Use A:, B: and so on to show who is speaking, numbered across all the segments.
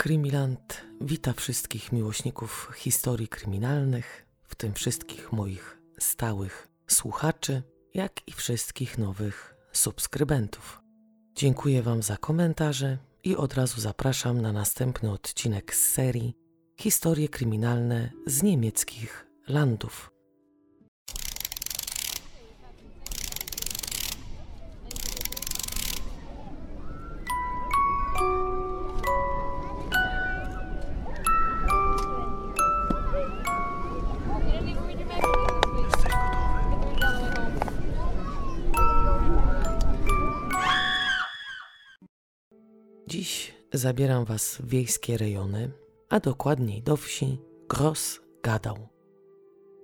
A: Krymiland wita wszystkich miłośników historii kryminalnych, w tym wszystkich moich stałych słuchaczy, jak i wszystkich nowych subskrybentów. Dziękuję Wam za komentarze i od razu zapraszam na następny odcinek z serii Historie kryminalne z niemieckich landów. Zabieram Was w wiejskie rejony, a dokładniej do wsi Gros Gadał.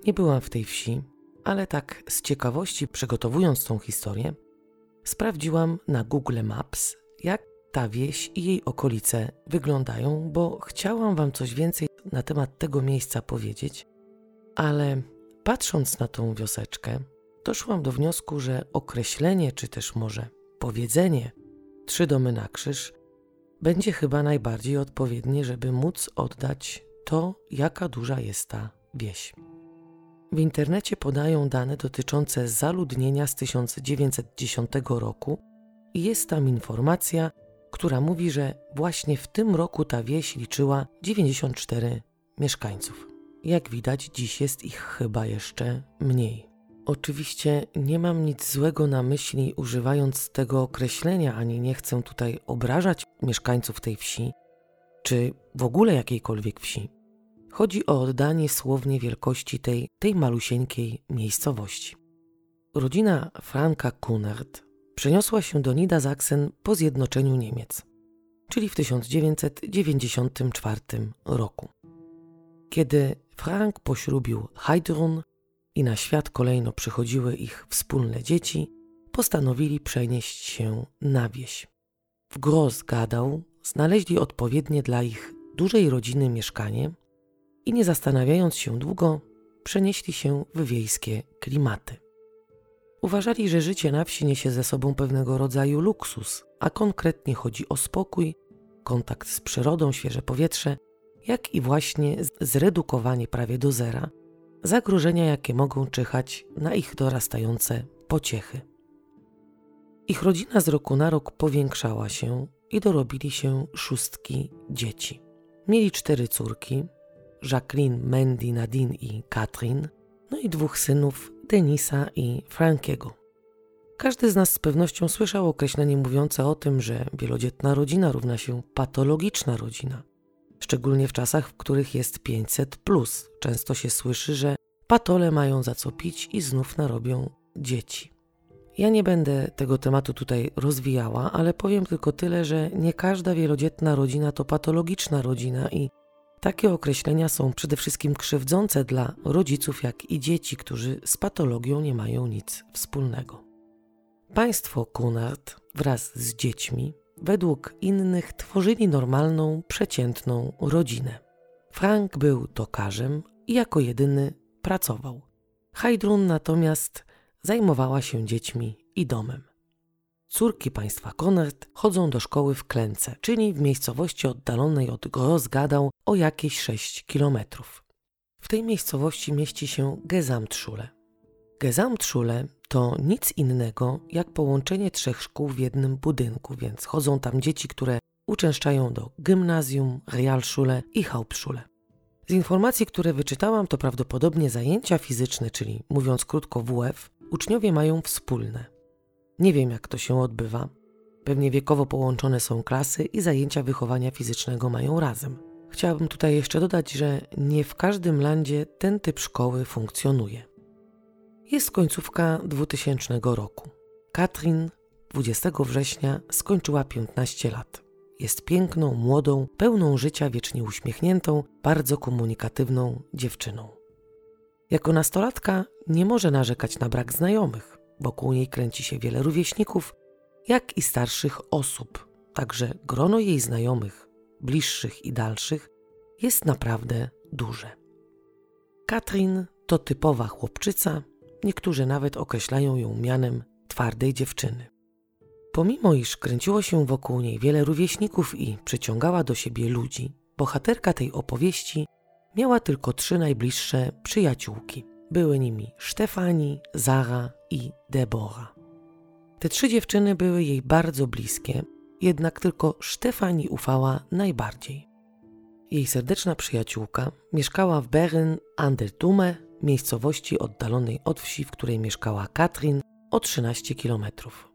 A: Nie byłam w tej wsi, ale tak z ciekawości przygotowując tą historię, sprawdziłam na Google Maps, jak ta wieś i jej okolice wyglądają, bo chciałam Wam coś więcej na temat tego miejsca powiedzieć, ale patrząc na tą wioseczkę, doszłam do wniosku, że określenie, czy też może powiedzenie trzy domy na krzyż będzie chyba najbardziej odpowiednie, żeby móc oddać to, jaka duża jest ta wieś. W internecie podają dane dotyczące zaludnienia z 1910 roku i jest tam informacja, która mówi, że właśnie w tym roku ta wieś liczyła 94 mieszkańców. Jak widać, dziś jest ich chyba jeszcze mniej. Oczywiście nie mam nic złego na myśli używając tego określenia, ani nie chcę tutaj obrażać mieszkańców tej wsi, czy w ogóle jakiejkolwiek wsi. Chodzi o oddanie słownie wielkości tej, tej malusieńkiej miejscowości. Rodzina Franka Kunert przeniosła się do Niedersachsen po zjednoczeniu Niemiec, czyli w 1994 roku. Kiedy Frank poślubił Heidrun, i na świat kolejno przychodziły ich wspólne dzieci, postanowili przenieść się na wieś. W Grossgadau znaleźli odpowiednie dla ich dużej rodziny mieszkanie i nie zastanawiając się długo, przenieśli się w wiejskie klimaty. Uważali, że życie na wsi niesie ze sobą pewnego rodzaju luksus, a konkretnie chodzi o spokój, kontakt z przyrodą, świeże powietrze, jak i właśnie zredukowanie prawie do zera zagrożenia, jakie mogą czyhać na ich dorastające pociechy. Ich rodzina z roku na rok powiększała się i dorobili się szóstki dzieci. Mieli cztery córki: Jacqueline, Mandy, Nadine i Katrin, no i dwóch synów Denisa i Frankiego. Każdy z nas z pewnością słyszał określenie mówiące o tym, że wielodzietna rodzina równa się patologiczna rodzina szczególnie w czasach, w których jest 500. Plus. Często się słyszy, że patole mają za co pić i znów narobią dzieci. Ja nie będę tego tematu tutaj rozwijała, ale powiem tylko tyle, że nie każda wielodzietna rodzina to patologiczna rodzina i takie określenia są przede wszystkim krzywdzące dla rodziców, jak i dzieci, którzy z patologią nie mają nic wspólnego. Państwo Kunard wraz z dziećmi według innych tworzyli normalną, przeciętną rodzinę. Frank był tokarzem i jako jedyny pracował. Heidrun natomiast zajmowała się dziećmi i domem. Córki państwa Konrad chodzą do szkoły w Klęce, czyli w miejscowości oddalonej od Grossgadau o jakieś 6 kilometrów. W tej miejscowości mieści się Gesamtschule. Gesamtschule to nic innego jak połączenie trzech szkół w jednym budynku, więc chodzą tam dzieci, które uczęszczają do gimnazjum, Realschule i Hauptschule. Z informacji, które wyczytałam, to prawdopodobnie zajęcia fizyczne, czyli mówiąc krótko WF, uczniowie mają wspólne. Nie wiem, jak to się odbywa. Pewnie wiekowo połączone są klasy i zajęcia wychowania fizycznego mają razem. Chciałabym tutaj jeszcze dodać, że nie w każdym landzie ten typ szkoły funkcjonuje. Jest końcówka 2000 roku. Katrin 20 września skończyła 15 lat. Jest piękną, młodą, pełną życia, wiecznie uśmiechniętą, bardzo komunikatywną dziewczyną. Jako nastolatka nie może narzekać na brak znajomych. Wokół niej kręci się wiele rówieśników, jak i starszych osób. Także grono jej znajomych, bliższych i dalszych, jest naprawdę duże. Katrin to typowa chłopczyca, Niektórzy nawet określają ją mianem twardej dziewczyny. Pomimo iż kręciło się wokół niej wiele rówieśników i przyciągała do siebie ludzi, bohaterka tej opowieści miała tylko trzy najbliższe przyjaciółki. Były nimi Stefani, Zara i Debora. Te trzy dziewczyny były jej bardzo bliskie, jednak tylko Stefani ufała najbardziej. Jej serdeczna przyjaciółka mieszkała w Beren an der Tume, miejscowości oddalonej od wsi, w której mieszkała Katrin, o 13 kilometrów.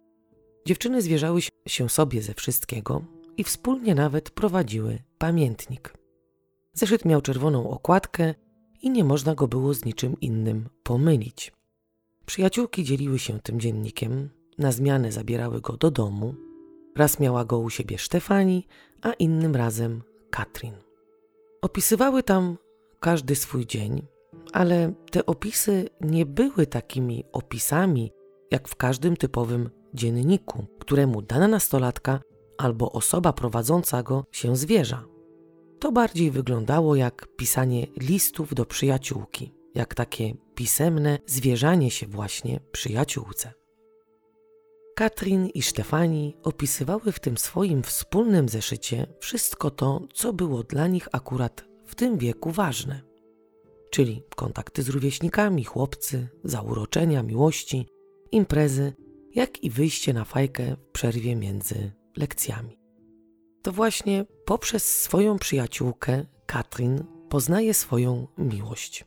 A: Dziewczyny zwierzały się sobie ze wszystkiego i wspólnie nawet prowadziły pamiętnik. Zeszyt miał czerwoną okładkę i nie można go było z niczym innym pomylić. Przyjaciółki dzieliły się tym dziennikiem, na zmianę zabierały go do domu. Raz miała go u siebie Stefani, a innym razem Katrin. Opisywały tam każdy swój dzień, ale te opisy nie były takimi opisami, jak w każdym typowym dzienniku, któremu dana nastolatka albo osoba prowadząca go się zwierza. To bardziej wyglądało jak pisanie listów do przyjaciółki, jak takie pisemne zwierzanie się właśnie przyjaciółce. Katrin i Stefani opisywały w tym swoim wspólnym zeszycie wszystko to, co było dla nich akurat w tym wieku ważne. Czyli kontakty z rówieśnikami, chłopcy, zauroczenia, miłości, imprezy, jak i wyjście na fajkę w przerwie między lekcjami. To właśnie poprzez swoją przyjaciółkę, Katrin, poznaje swoją miłość.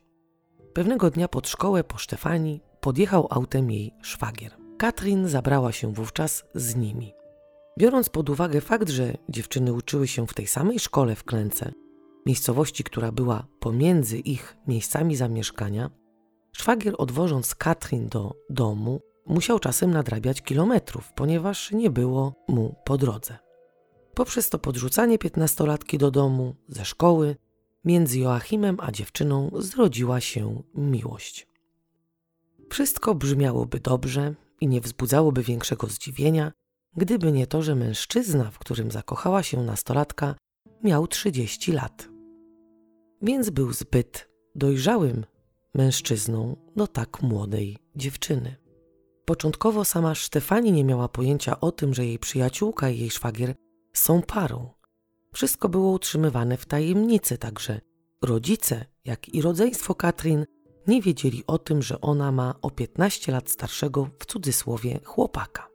A: Pewnego dnia pod szkołę po Stefani podjechał autem jej szwagier. Katrin zabrała się wówczas z nimi. Biorąc pod uwagę fakt, że dziewczyny uczyły się w tej samej szkole w Klęce, miejscowości, która była pomiędzy ich miejscami zamieszkania, szwagier odwożąc Katrin do domu, musiał czasem nadrabiać kilometrów, ponieważ nie było mu po drodze. Poprzez to podrzucanie piętnastolatki do domu, ze szkoły, między Joachimem a dziewczyną zrodziła się miłość. Wszystko brzmiałoby dobrze, i nie wzbudzałoby większego zdziwienia, gdyby nie to, że mężczyzna, w którym zakochała się nastolatka, miał 30 lat. Więc był zbyt dojrzałym mężczyzną do tak młodej dziewczyny. Początkowo sama Stefani nie miała pojęcia o tym, że jej przyjaciółka i jej szwagier są parą. Wszystko było utrzymywane w tajemnicy, także rodzice, jak i rodzeństwo Katrin nie wiedzieli o tym, że ona ma o 15 lat starszego w cudzysłowie chłopaka.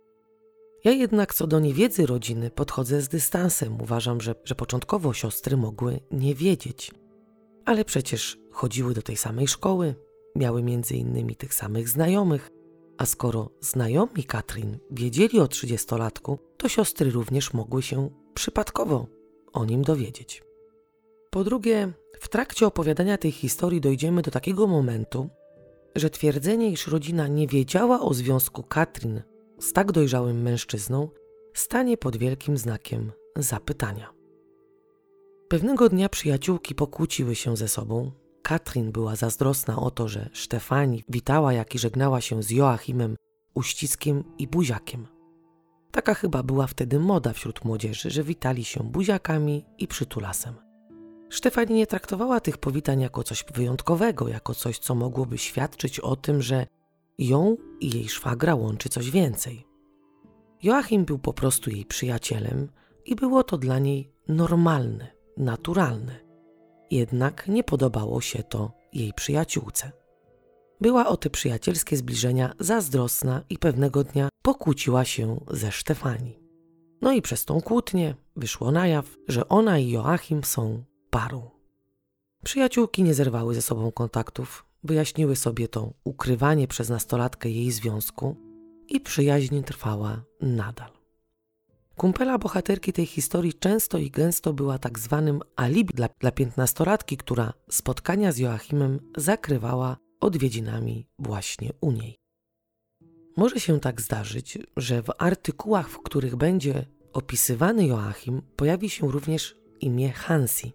A: Ja jednak co do niewiedzy rodziny podchodzę z dystansem. Uważam, że, że początkowo siostry mogły nie wiedzieć. Ale przecież chodziły do tej samej szkoły, miały między innymi tych samych znajomych, a skoro znajomi Katrin wiedzieli o trzydziestolatku, to siostry również mogły się przypadkowo o nim dowiedzieć. Po drugie, w trakcie opowiadania tej historii dojdziemy do takiego momentu, że twierdzenie, iż rodzina nie wiedziała o związku Katrin z tak dojrzałym mężczyzną, stanie pod wielkim znakiem zapytania. Pewnego dnia przyjaciółki pokłóciły się ze sobą. Katrin była zazdrosna o to, że Stefani witała, jak i żegnała się z Joachimem uściskiem i buziakiem. Taka chyba była wtedy moda wśród młodzieży, że witali się buziakami i przytulasem. Stefani nie traktowała tych powitań jako coś wyjątkowego, jako coś, co mogłoby świadczyć o tym, że ją i jej szwagra łączy coś więcej. Joachim był po prostu jej przyjacielem i było to dla niej normalne, naturalne. Jednak nie podobało się to jej przyjaciółce. Była o te przyjacielskie zbliżenia zazdrosna i pewnego dnia pokłóciła się ze Stefani. No i przez tą kłótnię wyszło na jaw, że ona i Joachim są parą. Przyjaciółki nie zerwały ze sobą kontaktów, wyjaśniły sobie to ukrywanie przez nastolatkę jej związku i przyjaźń trwała nadal. Kumpela bohaterki tej historii często i gęsto była tak zwanym alibi dla, dla piętnastolatki, która spotkania z Joachimem zakrywała odwiedzinami właśnie u niej. Może się tak zdarzyć, że w artykułach, w których będzie opisywany Joachim, pojawi się również imię Hansi,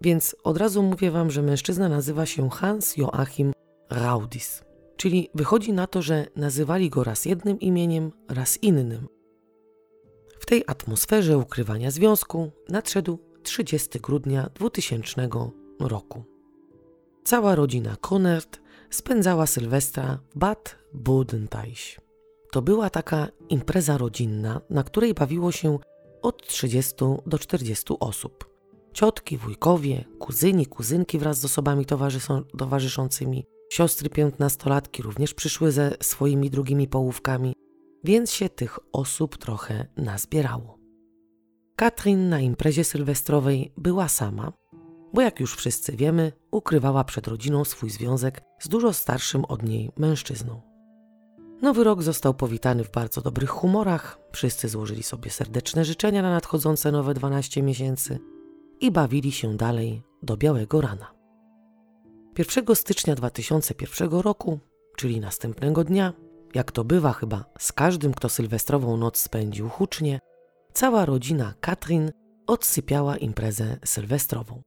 A: więc od razu mówię wam, że mężczyzna nazywa się Hans Joachim Raudis. Czyli wychodzi na to, że nazywali go raz jednym imieniem, raz innym. Tej atmosferze ukrywania związku nadszedł 30 grudnia 2000 roku. Cała rodzina Konert spędzała Sylwestra w Bad Bodenteich. to była taka impreza rodzinna, na której bawiło się od 30 do 40 osób. Ciotki, wujkowie, kuzyni, kuzynki wraz z osobami towarzyszącymi, siostry piętnastolatki również przyszły ze swoimi drugimi połówkami, więc się tych osób trochę nazbierało. Katrin na imprezie sylwestrowej była sama, bo jak już wszyscy wiemy, ukrywała przed rodziną swój związek z dużo starszym od niej mężczyzną. Nowy rok został powitany w bardzo dobrych humorach, wszyscy złożyli sobie serdeczne życzenia na nadchodzące nowe 12 miesięcy i bawili się dalej do białego rana. 1 stycznia 2001 roku, czyli następnego dnia, jak to bywa chyba z każdym, kto sylwestrową noc spędził hucznie, cała rodzina Katrin odsypiała imprezę sylwestrową.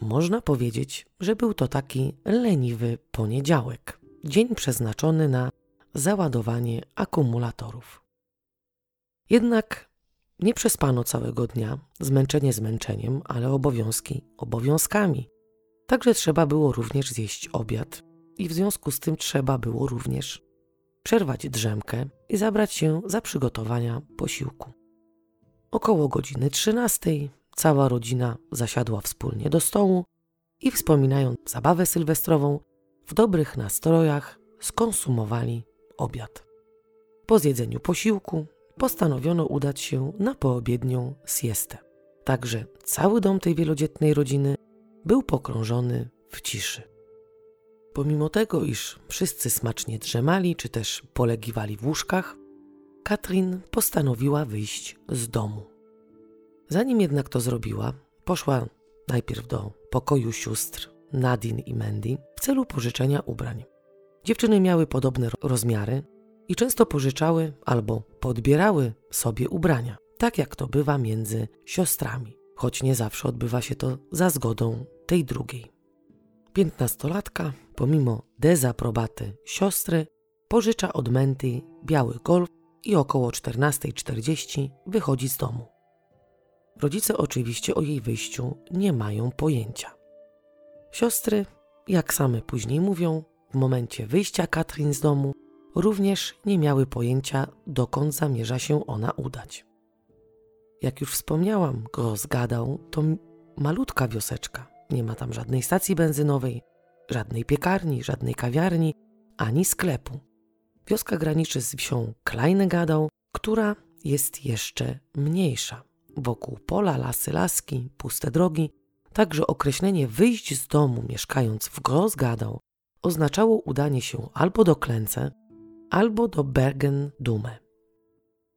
A: Można powiedzieć, że był to taki leniwy poniedziałek, dzień przeznaczony na załadowanie akumulatorów. Jednak nie przespano całego dnia, zmęczenie zmęczeniem, ale obowiązki obowiązkami. Także trzeba było również zjeść obiad i w związku z tym trzeba było również przerwać drzemkę i zabrać się za przygotowania posiłku. Około godziny 13 cała rodzina zasiadła wspólnie do stołu i wspominając zabawę sylwestrową, w dobrych nastrojach skonsumowali obiad. Po zjedzeniu posiłku postanowiono udać się na poobiednią siestę. Także cały dom tej wielodzietnej rodziny był pokrążony w ciszy. Pomimo tego, iż wszyscy smacznie drzemali czy też polegiwali w łóżkach, Katrin postanowiła wyjść z domu. Zanim jednak to zrobiła, poszła najpierw do pokoju sióstr Nadine i Mandy w celu pożyczenia ubrań. Dziewczyny miały podobne rozmiary i często pożyczały albo podbierały sobie ubrania, tak jak to bywa między siostrami, choć nie zawsze odbywa się to za zgodą tej drugiej. Piętnastolatka, pomimo dezaprobaty siostry, pożycza od Menty biały golf i około 14.40 wychodzi z domu. Rodzice oczywiście o jej wyjściu nie mają pojęcia. Siostry, jak same później mówią, w momencie wyjścia Katrin z domu również nie miały pojęcia, dokąd zamierza się ona udać. Jak już wspomniałam, Grossgadał to malutka wioseczka. Nie ma tam żadnej stacji benzynowej, żadnej piekarni, żadnej kawiarni, ani sklepu. Wioska graniczy z wsią Kleingadał, która jest jeszcze mniejsza. Wokół pola, lasy, laski, puste drogi. Także określenie wyjść z domu mieszkając w Grossgadał oznaczało udanie się albo do Klęce, albo do Bergen-Dume.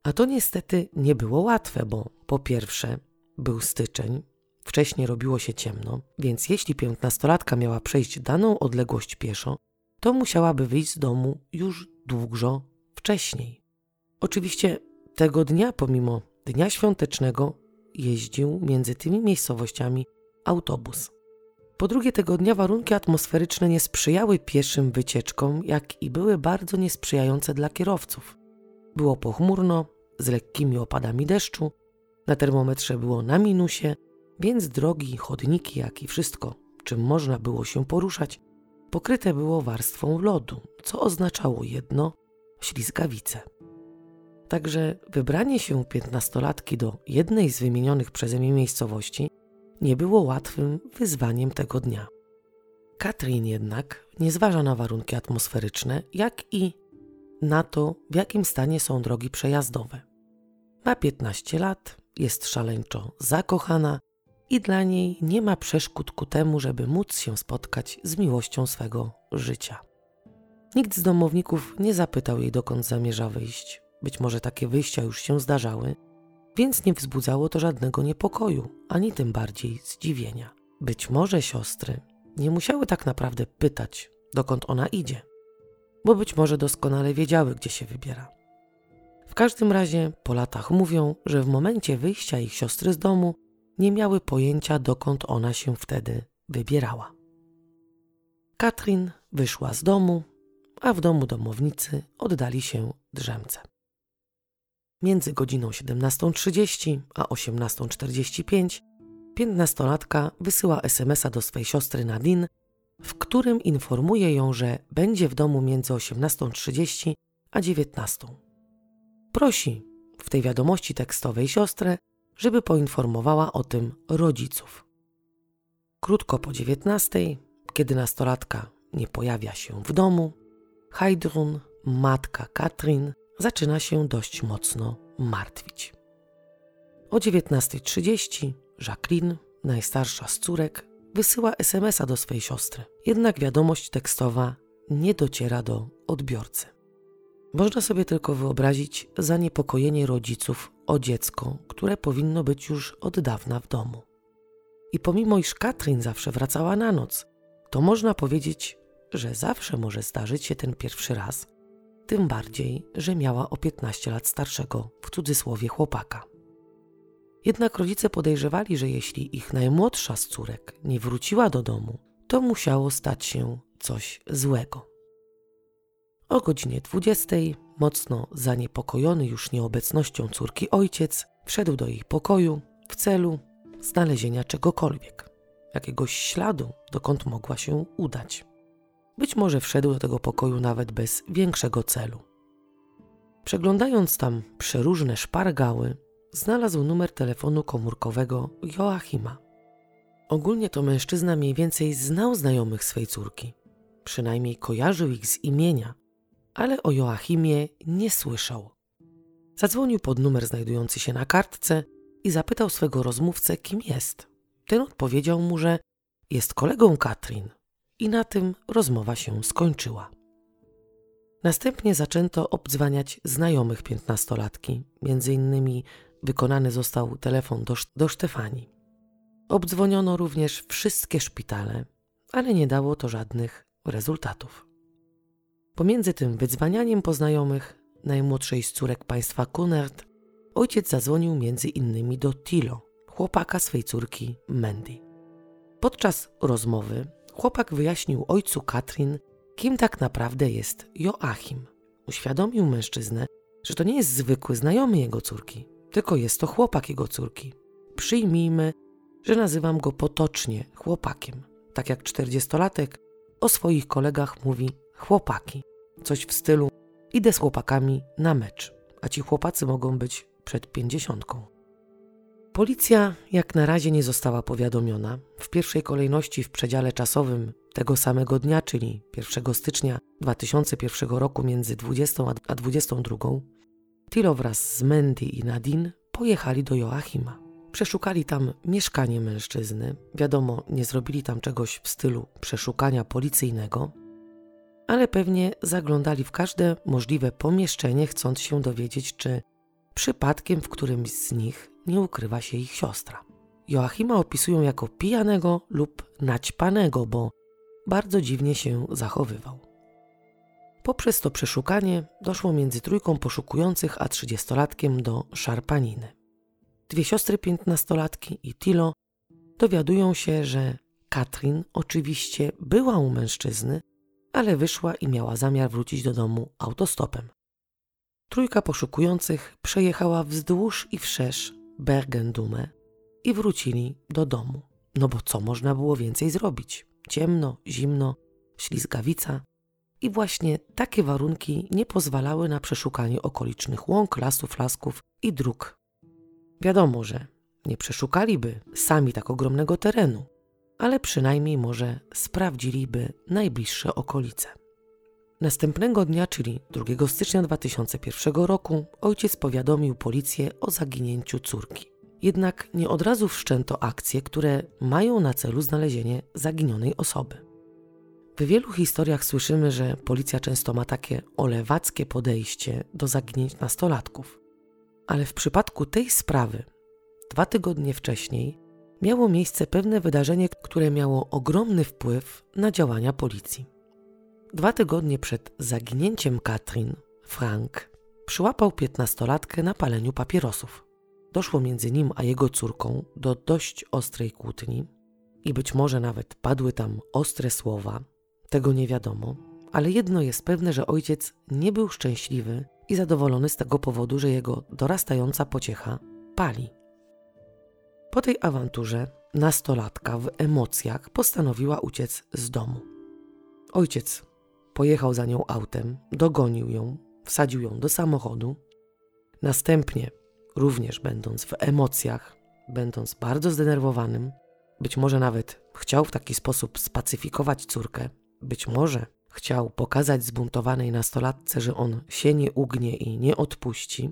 A: A to niestety nie było łatwe, bo po pierwsze był styczeń, wcześniej robiło się ciemno, więc jeśli piętnastolatka miała przejść daną odległość pieszo, to musiałaby wyjść z domu już dużo wcześniej. Oczywiście tego dnia, pomimo dnia świątecznego, jeździł między tymi miejscowościami autobus. Po drugie, tego dnia warunki atmosferyczne nie sprzyjały pieszym wycieczkom, jak i były bardzo niesprzyjające dla kierowców. Było pochmurno, z lekkimi opadami deszczu, na termometrze było na minusie, więc drogi, chodniki, jak i wszystko, czym można było się poruszać, pokryte było warstwą lodu, co oznaczało jedno ślizgawice. Także wybranie się piętnastolatki do jednej z wymienionych przeze mnie miejscowości nie było łatwym wyzwaniem tego dnia. Katrin jednak nie zważa na warunki atmosferyczne, jak i na to, w jakim stanie są drogi przejazdowe. Ma 15 lat, jest szaleńczo zakochana i dla niej nie ma przeszkód ku temu, żeby móc się spotkać z miłością swego życia. Nikt z domowników nie zapytał jej, dokąd zamierza wyjść. Być może takie wyjścia już się zdarzały, więc nie wzbudzało to żadnego niepokoju, ani tym bardziej zdziwienia. Być może siostry nie musiały tak naprawdę pytać, dokąd ona idzie, bo być może doskonale wiedziały, gdzie się wybiera. W każdym razie po latach mówią, że w momencie wyjścia ich siostry z domu nie miały pojęcia, dokąd ona się wtedy wybierała. Katrin wyszła z domu, a w domu domownicy oddali się drzemce. Między godziną 17.30 a 18.45 piętnastolatka wysyła SMS-a do swej siostry Nadine, w którym informuje ją, że będzie w domu między 18.30 a 19.00. Prosi w tej wiadomości tekstowej siostrę, żeby poinformowała o tym rodziców. Krótko po dziewiętnastej, kiedy nastolatka nie pojawia się w domu, Heidrun, matka Katrin, zaczyna się dość mocno martwić. O 19.30 Jacqueline, najstarsza z córek, wysyła SMS-a do swej siostry. Jednak wiadomość tekstowa nie dociera do odbiorcy. Można sobie tylko wyobrazić zaniepokojenie rodziców o dziecko, które powinno być już od dawna w domu. I pomimo iż Katrin zawsze wracała na noc, to można powiedzieć, że zawsze może zdarzyć się ten pierwszy raz, tym bardziej, że miała o 15 lat starszego, w cudzysłowie chłopaka. Jednak rodzice podejrzewali, że jeśli ich najmłodsza z córek nie wróciła do domu, to musiało stać się coś złego. O godzinie 20, mocno zaniepokojony już nieobecnością córki ojciec, wszedł do jej pokoju w celu znalezienia czegokolwiek, jakiegoś śladu, dokąd mogła się udać. Być może wszedł do tego pokoju nawet bez większego celu. Przeglądając tam przeróżne szpargały, znalazł numer telefonu komórkowego Joachima. Ogólnie to mężczyzna mniej więcej znał znajomych swej córki. Przynajmniej kojarzył ich z imienia, ale o Joachimie nie słyszał. Zadzwonił pod numer znajdujący się na kartce i zapytał swego rozmówcę, kim jest. Ten odpowiedział mu, że jest kolegą Katrin. I na tym rozmowa się skończyła. Następnie zaczęto obdzwaniać znajomych piętnastolatki, między innymi wykonany został telefon do, do Stefanii. Obdzwoniono również wszystkie szpitale, ale nie dało to żadnych rezultatów. Pomiędzy tym wydzwanianiem poznajomych najmłodszej z córek państwa Kunert, ojciec zadzwonił między innymi do Tilo, chłopaka swej córki Mandy. Podczas rozmowy chłopak wyjaśnił ojcu Katrin, kim tak naprawdę jest Joachim. Uświadomił mężczyznę, że to nie jest zwykły znajomy jego córki, tylko jest to chłopak jego córki. Przyjmijmy, że nazywam go potocznie chłopakiem, tak jak czterdziestolatek o swoich kolegach mówi chłopaki. Coś w stylu idę z chłopakami na mecz, a ci chłopacy mogą być przed pięćdziesiątką. Policja jak na razie nie została powiadomiona. W pierwszej kolejności w przedziale czasowym tego samego dnia, czyli 1 stycznia 2001 roku między 20 a 22, Tilo wraz z Mandy i Nadine pojechali do Joachima. Przeszukali tam mieszkanie mężczyzny. Wiadomo, nie zrobili tam czegoś w stylu przeszukania policyjnego, ale pewnie zaglądali w każde możliwe pomieszczenie, chcąc się dowiedzieć, czy przypadkiem w którymś z nich nie ukrywa się ich siostra. Joachima opisują jako pijanego lub naćpanego, bo bardzo dziwnie się zachowywał. Poprzez to przeszukanie doszło między trójką poszukujących a trzydziestolatkiem do szarpaniny. Dwie siostry piętnastolatki i Tilo dowiadują się, że Katrin oczywiście była u mężczyzny, ale wyszła i miała zamiar wrócić do domu autostopem. Trójka poszukujących przejechała wzdłuż i wszerz Bergendume i wrócili do domu. No bo co można było więcej zrobić? Ciemno, zimno, ślizgawica. I właśnie takie warunki nie pozwalały na przeszukanie okolicznych łąk, lasów, lasków i dróg. Wiadomo, że nie przeszukaliby sami tak ogromnego terenu, ale przynajmniej może sprawdziliby najbliższe okolice. Następnego dnia, czyli 2 stycznia 2001 roku, ojciec powiadomił policję o zaginięciu córki. Jednak nie od razu wszczęto akcje, które mają na celu znalezienie zaginionej osoby. W wielu historiach słyszymy, że policja często ma takie olewackie podejście do zaginięć nastolatków. Ale w przypadku tej sprawy, dwa tygodnie wcześniej, miało miejsce pewne wydarzenie, które miało ogromny wpływ na działania policji. Dwa tygodnie przed zaginięciem Katrin, Frank przyłapał piętnastolatkę na paleniu papierosów. Doszło między nim a jego córką do dość ostrej kłótni i być może nawet padły tam ostre słowa, tego nie wiadomo, ale jedno jest pewne, że ojciec nie był szczęśliwy i zadowolony z tego powodu, że jego dorastająca pociecha pali. Po tej awanturze nastolatka w emocjach postanowiła uciec z domu. Ojciec pojechał za nią autem, dogonił ją, wsadził ją do samochodu, Następnie, również będąc w emocjach, będąc bardzo zdenerwowanym, być może nawet chciał w taki sposób spacyfikować córkę, być może chciał pokazać zbuntowanej nastolatce, że on się nie ugnie i nie odpuści,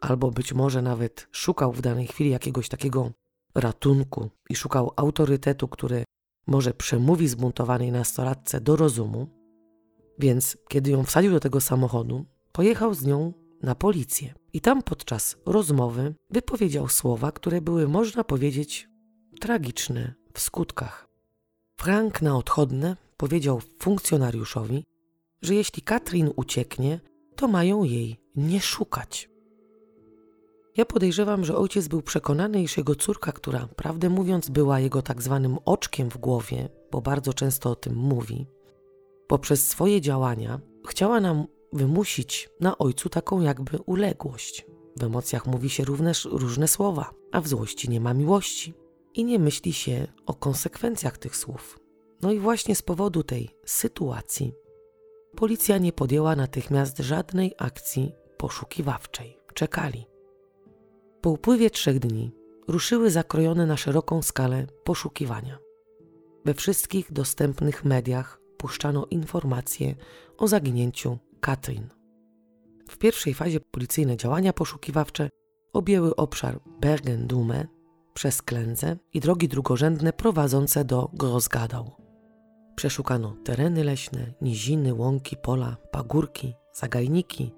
A: albo być może nawet szukał w danej chwili jakiegoś takiego ratunku i szukał autorytetu, który może przemówi zbuntowanej nastolatce do rozumu, więc kiedy ją wsadził do tego samochodu, pojechał z nią na policję. I tam podczas rozmowy wypowiedział słowa, które były, można powiedzieć, tragiczne w skutkach. Frank na odchodne powiedział funkcjonariuszowi, że jeśli Katrin ucieknie, to mają jej nie szukać. Ja podejrzewam, że ojciec był przekonany, iż jego córka, która prawdę mówiąc była jego tak zwanym oczkiem w głowie, bo bardzo często o tym mówi, poprzez swoje działania chciała nam wymusić na ojcu taką jakby uległość. W emocjach mówi się również różne słowa, a w złości nie ma miłości i nie myśli się o konsekwencjach tych słów. No i właśnie z powodu tej sytuacji policja nie podjęła natychmiast żadnej akcji poszukiwawczej. Czekali. Po upływie trzech dni ruszyły zakrojone na szeroką skalę poszukiwania. We wszystkich dostępnych mediach puszczano informacje o zaginięciu Katrin. W pierwszej fazie policyjne działania poszukiwawcze objęły obszar Bergen-Dume przez Klędzę i drogi drugorzędne prowadzące do Grosgadał. Przeszukano tereny leśne, niziny, łąki, pola, pagórki, zagajniki,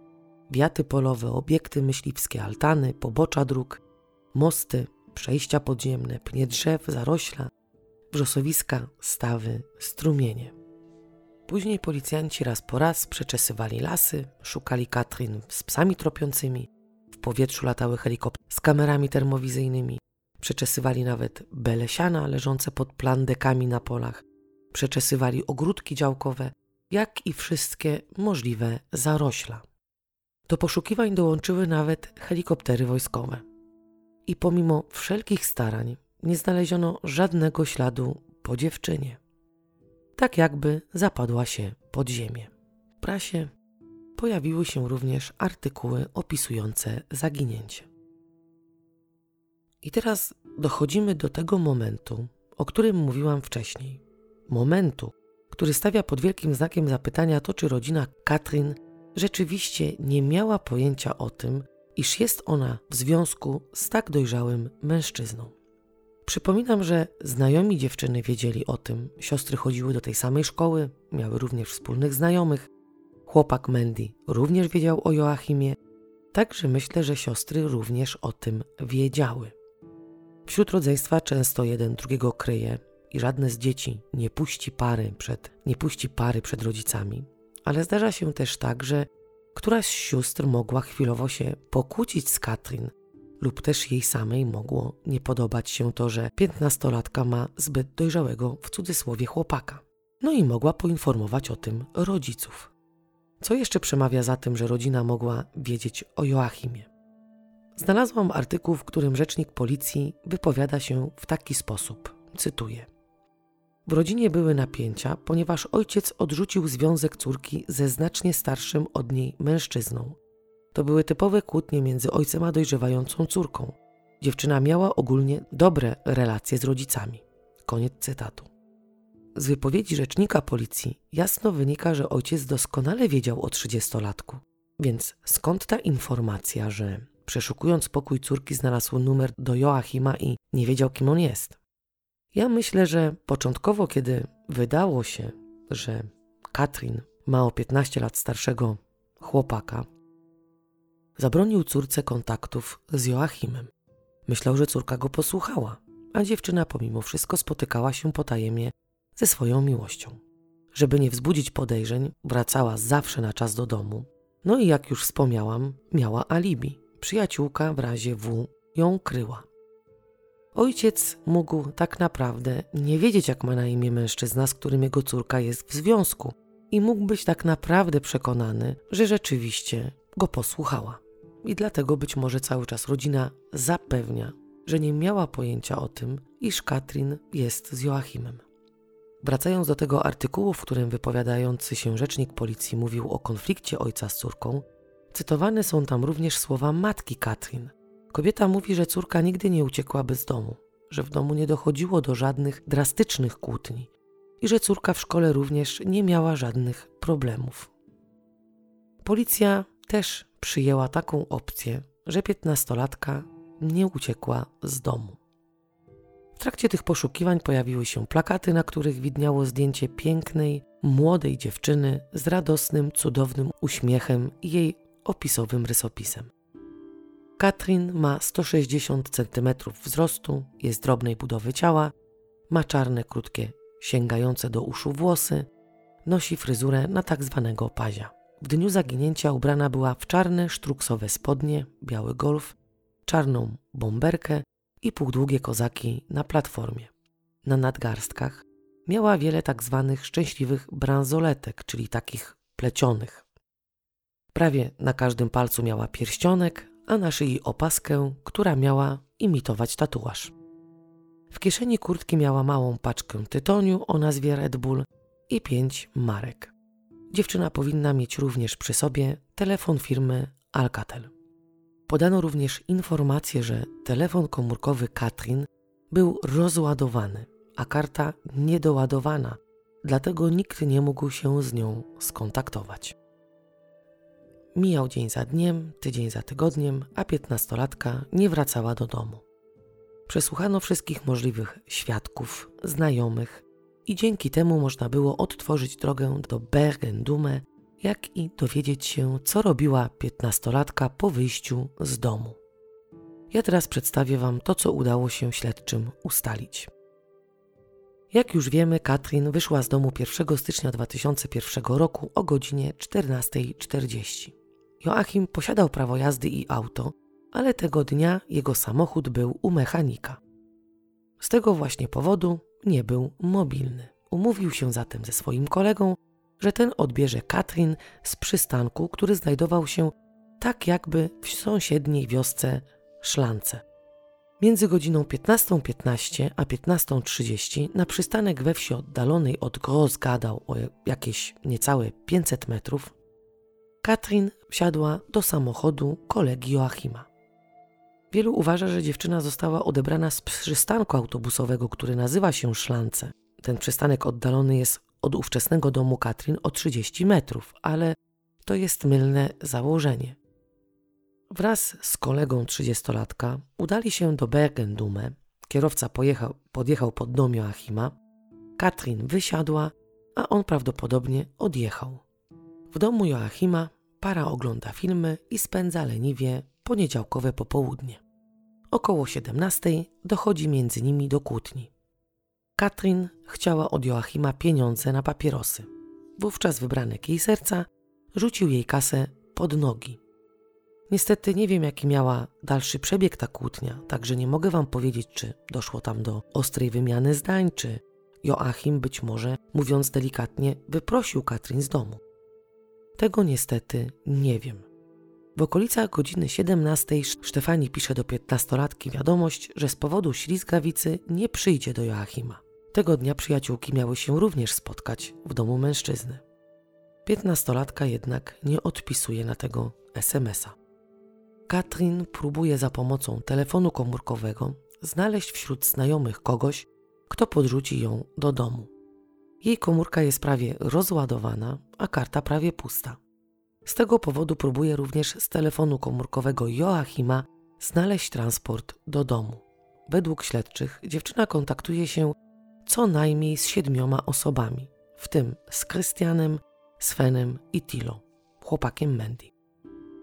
A: wiaty polowe, obiekty myśliwskie, altany, pobocza dróg, mosty, przejścia podziemne, pnie drzew, zarośla, wrzosowiska, stawy, strumienie. Później policjanci raz po raz przeczesywali lasy, szukali Katrin z psami tropiącymi, w powietrzu latały helikoptery z kamerami termowizyjnymi, przeczesywali nawet belesiana leżące pod plandekami na polach, przeczesywali ogródki działkowe, jak i wszystkie możliwe zarośla. Do poszukiwań dołączyły nawet helikoptery wojskowe. I pomimo wszelkich starań nie znaleziono żadnego śladu po dziewczynie. Tak jakby zapadła się pod ziemię. W prasie pojawiły się również artykuły opisujące zaginięcie. I teraz dochodzimy do tego momentu, o którym mówiłam wcześniej. Momentu, który stawia pod wielkim znakiem zapytania to, czy rodzina Katrin rzeczywiście nie miała pojęcia o tym, iż jest ona w związku z tak dojrzałym mężczyzną. Przypominam, że znajomi dziewczyny wiedzieli o tym, siostry chodziły do tej samej szkoły, miały również wspólnych znajomych. Chłopak Mandy również wiedział o Joachimie, także myślę, że siostry również o tym wiedziały. Wśród rodzeństwa często jeden drugiego kryje i żadne z dzieci nie puści pary przed, nie puści pary przed rodzicami, ale zdarza się też tak, że któraś z sióstr mogła chwilowo się pokłócić z Katrin, lub też jej samej mogło nie podobać się to, że piętnastolatka ma zbyt dojrzałego w cudzysłowie chłopaka. No i mogła poinformować o tym rodziców. Co jeszcze przemawia za tym, że rodzina mogła wiedzieć o Joachimie? Znalazłam artykuł, w którym rzecznik policji wypowiada się w taki sposób. Cytuję. W rodzinie były napięcia, ponieważ ojciec odrzucił związek córki ze znacznie starszym od niej mężczyzną. To były typowe kłótnie między ojcem a dojrzewającą córką. Dziewczyna miała ogólnie dobre relacje z rodzicami. Koniec cytatu. Z wypowiedzi rzecznika policji jasno wynika, że ojciec doskonale wiedział o trzydziestolatku. Więc skąd ta informacja, że przeszukując pokój córki znalazł numer do Joachima i nie wiedział, kim on jest? Ja myślę, że początkowo, kiedy wydało się, że Katrin ma o 15 lat starszego chłopaka, zabronił córce kontaktów z Joachimem. Myślał, że córka go posłuchała, a dziewczyna pomimo wszystko spotykała się potajemnie ze swoją miłością. Żeby nie wzbudzić podejrzeń, wracała zawsze na czas do domu. No i jak już wspomniałam, miała alibi. Przyjaciółka w razie W ją kryła. Ojciec mógł tak naprawdę nie wiedzieć, jak ma na imię mężczyzna, z którym jego córka jest w związku, i mógł być tak naprawdę przekonany, że rzeczywiście go posłuchała. I dlatego być może cały czas rodzina zapewnia, że nie miała pojęcia o tym, iż Katrin jest z Joachimem. Wracając do tego artykułu, w którym wypowiadający się rzecznik policji mówił o konflikcie ojca z córką, Cytowane są tam również słowa matki Katrin. Kobieta mówi, że córka nigdy nie uciekłaby z domu, że w domu nie dochodziło do żadnych drastycznych kłótni i że córka w szkole również nie miała żadnych problemów. Policja też przyjęła taką opcję, że piętnastolatka nie uciekła z domu. W trakcie tych poszukiwań pojawiły się plakaty, na których widniało zdjęcie pięknej, młodej dziewczyny z radosnym, cudownym uśmiechem i jej opisowym rysopisem. Katrin ma 160 cm wzrostu, jest drobnej budowy ciała, ma czarne, krótkie, sięgające do uszu włosy, nosi fryzurę na tak zwanego pazia. W dniu zaginięcia ubrana była w czarne sztruksowe spodnie, biały golf, czarną bomberkę i półdługie kozaki na platformie. Na nadgarstkach miała wiele tak zwanych szczęśliwych bransoletek, czyli takich plecionych. Prawie na każdym palcu miała pierścionek, a na szyi opaskę, która miała imitować tatuaż. W kieszeni kurtki miała małą paczkę tytoniu o nazwie Red Bull i pięć marek. Dziewczyna powinna mieć również przy sobie telefon firmy Alcatel. Podano również informację, że telefon komórkowy Katrin był rozładowany, a karta niedoładowana, dlatego nikt nie mógł się z nią skontaktować. Mijał dzień za dniem, tydzień za tygodniem, a piętnastolatka nie wracała do domu. Przesłuchano wszystkich możliwych świadków, znajomych i dzięki temu można było odtworzyć drogę do Bergen-Dume, jak i dowiedzieć się, co robiła piętnastolatka po wyjściu z domu. Ja teraz przedstawię Wam to, co udało się śledczym ustalić. Jak już wiemy, Katrin wyszła z domu 1 stycznia 2001 roku o godzinie 14.40. Joachim posiadał prawo jazdy i auto, ale tego dnia jego samochód był u mechanika. Z tego właśnie powodu nie był mobilny. Umówił się zatem ze swoim kolegą, że ten odbierze Katrin z przystanku, który znajdował się tak jakby w sąsiedniej wiosce Szlance. Między godziną 15.15 .15 a 15.30 na przystanek we wsi oddalonej od Grossgadał o jakieś niecałe 500 metrów Katrin wsiadła do samochodu kolegi Joachima. Wielu uważa, że dziewczyna została odebrana z przystanku autobusowego, który nazywa się Szlance. Ten przystanek oddalony jest od ówczesnego domu Katrin o 30 metrów, ale to jest mylne założenie. Wraz z kolegą trzydziestolatka udali się do Bergendume. Kierowca pojechał, podjechał pod dom Joachima. Katrin wysiadła, a on prawdopodobnie odjechał. W domu Joachima para ogląda filmy i spędza leniwie poniedziałkowe popołudnie. Około 17 dochodzi między nimi do kłótni. Katrin chciała od Joachima pieniądze na papierosy. Wówczas wybrany kij serca rzucił jej kasę pod nogi. Niestety nie wiem, jaki miała dalszy przebieg ta kłótnia, także nie mogę wam powiedzieć, czy doszło tam do ostrej wymiany zdań, czy Joachim być może, mówiąc delikatnie, wyprosił Katrin z domu. Tego niestety nie wiem. W okolicach godziny 17 Stefani pisze do piętnastolatki wiadomość, że z powodu ślizgawicy nie przyjdzie do Joachima. Tego dnia przyjaciółki miały się również spotkać w domu mężczyzny. Piętnastolatka jednak nie odpisuje na tego SMS-a. Katrin próbuje za pomocą telefonu komórkowego znaleźć wśród znajomych kogoś, kto podrzuci ją do domu. Jej komórka jest prawie rozładowana, a karta prawie pusta. Z tego powodu próbuje również z telefonu komórkowego Joachima znaleźć transport do domu. Według śledczych dziewczyna kontaktuje się co najmniej z siedmioma osobami, w tym z Krystianem, Svenem i Tilo, chłopakiem Mandy.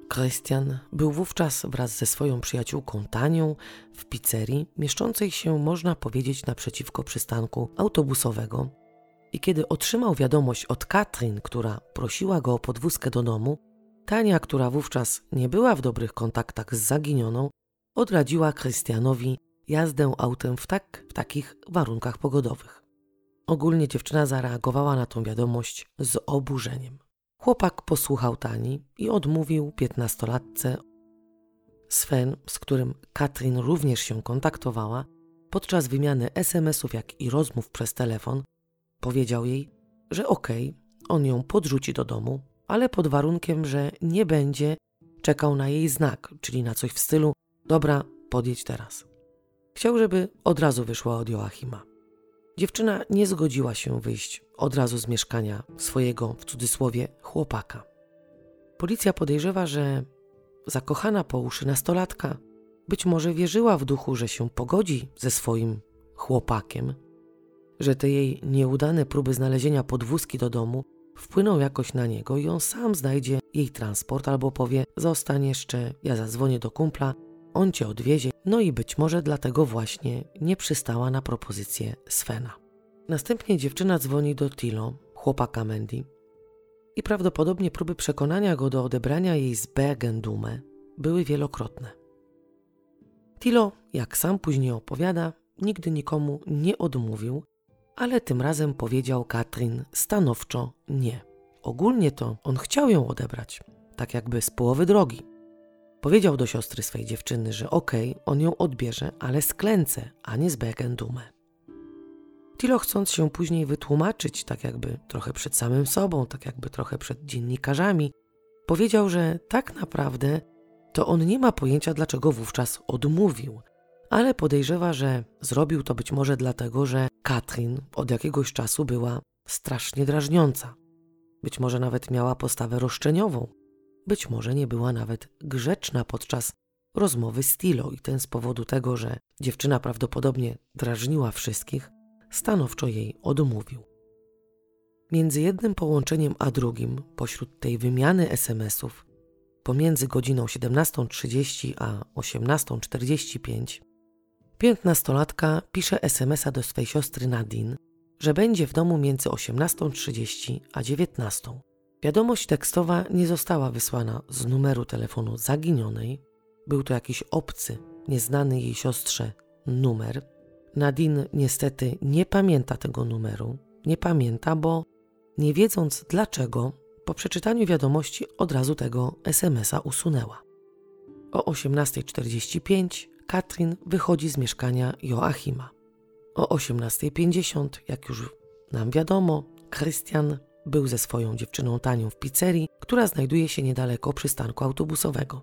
A: Krystian był wówczas wraz ze swoją przyjaciółką Tanią w pizzerii mieszczącej się, można powiedzieć, naprzeciwko przystanku autobusowego i kiedy otrzymał wiadomość od Katrin, która prosiła go o podwózkę do domu, Tania, która wówczas nie była w dobrych kontaktach z zaginioną, odradziła Krystianowi jazdę autem w, tak, w takich warunkach pogodowych. Ogólnie dziewczyna zareagowała na tą wiadomość z oburzeniem. Chłopak posłuchał Tani i odmówił piętnastolatce. Sven, z którym Katrin również się kontaktowała, podczas wymiany SMS-ów jak i rozmów przez telefon, powiedział jej, że okej, okay, on ją podrzuci do domu, ale pod warunkiem, że nie będzie czekał na jej znak, czyli na coś w stylu: Dobra, podjedź teraz. Chciał, żeby od razu wyszła od Joachima. Dziewczyna nie zgodziła się wyjść od razu z mieszkania swojego, w cudzysłowie, chłopaka. Policja podejrzewa, że zakochana po uszy nastolatka być może wierzyła w duchu, że się pogodzi ze swoim chłopakiem, że te jej nieudane próby znalezienia podwózki do domu wpłyną jakoś na niego i on sam znajdzie jej transport albo powie: Zostań jeszcze, ja zadzwonię do kumpla, on cię odwiezie. No i być może dlatego właśnie nie przystała na propozycję Svena. Następnie dziewczyna dzwoni do Tilo, chłopaka Mandy, i prawdopodobnie próby przekonania go do odebrania jej z Bergendume były wielokrotne. Tilo, jak sam później opowiada, nigdy nikomu nie odmówił, ale tym razem powiedział Katrin stanowczo nie. Ogólnie to on chciał ją odebrać, tak jakby z połowy drogi. Powiedział do siostry swej dziewczyny, że okej, okay, on ją odbierze, ale z klęce, a nie z Bergendume. Tilo chcąc się później wytłumaczyć, tak jakby trochę przed samym sobą, tak jakby trochę przed dziennikarzami, powiedział, że tak naprawdę to on nie ma pojęcia, dlaczego wówczas odmówił, ale podejrzewa, że zrobił to być może dlatego, że Katrin od jakiegoś czasu była strasznie drażniąca. Być może nawet miała postawę roszczeniową, być może nie była nawet grzeczna podczas rozmowy z Tilo i ten z powodu tego, że dziewczyna prawdopodobnie drażniła wszystkich, stanowczo jej odmówił. Między jednym połączeniem a drugim, pośród tej wymiany SMS-ów, pomiędzy godziną 17.30 a 18.45, piętnastolatka pisze SMS-a do swej siostry Nadine, że będzie w domu między 18.30 a 19.00. Wiadomość tekstowa nie została wysłana z numeru telefonu zaginionej. Był to jakiś obcy, nieznany jej siostrze numer, Nadine niestety nie pamięta tego numeru. Nie pamięta, bo nie wiedząc dlaczego, po przeczytaniu wiadomości od razu tego SMS-a usunęła. O 18.45 Katrin wychodzi z mieszkania Joachima. O 18.50, jak już nam wiadomo, Christian był ze swoją dziewczyną Tanią w pizzerii, która znajduje się niedaleko przystanku autobusowego.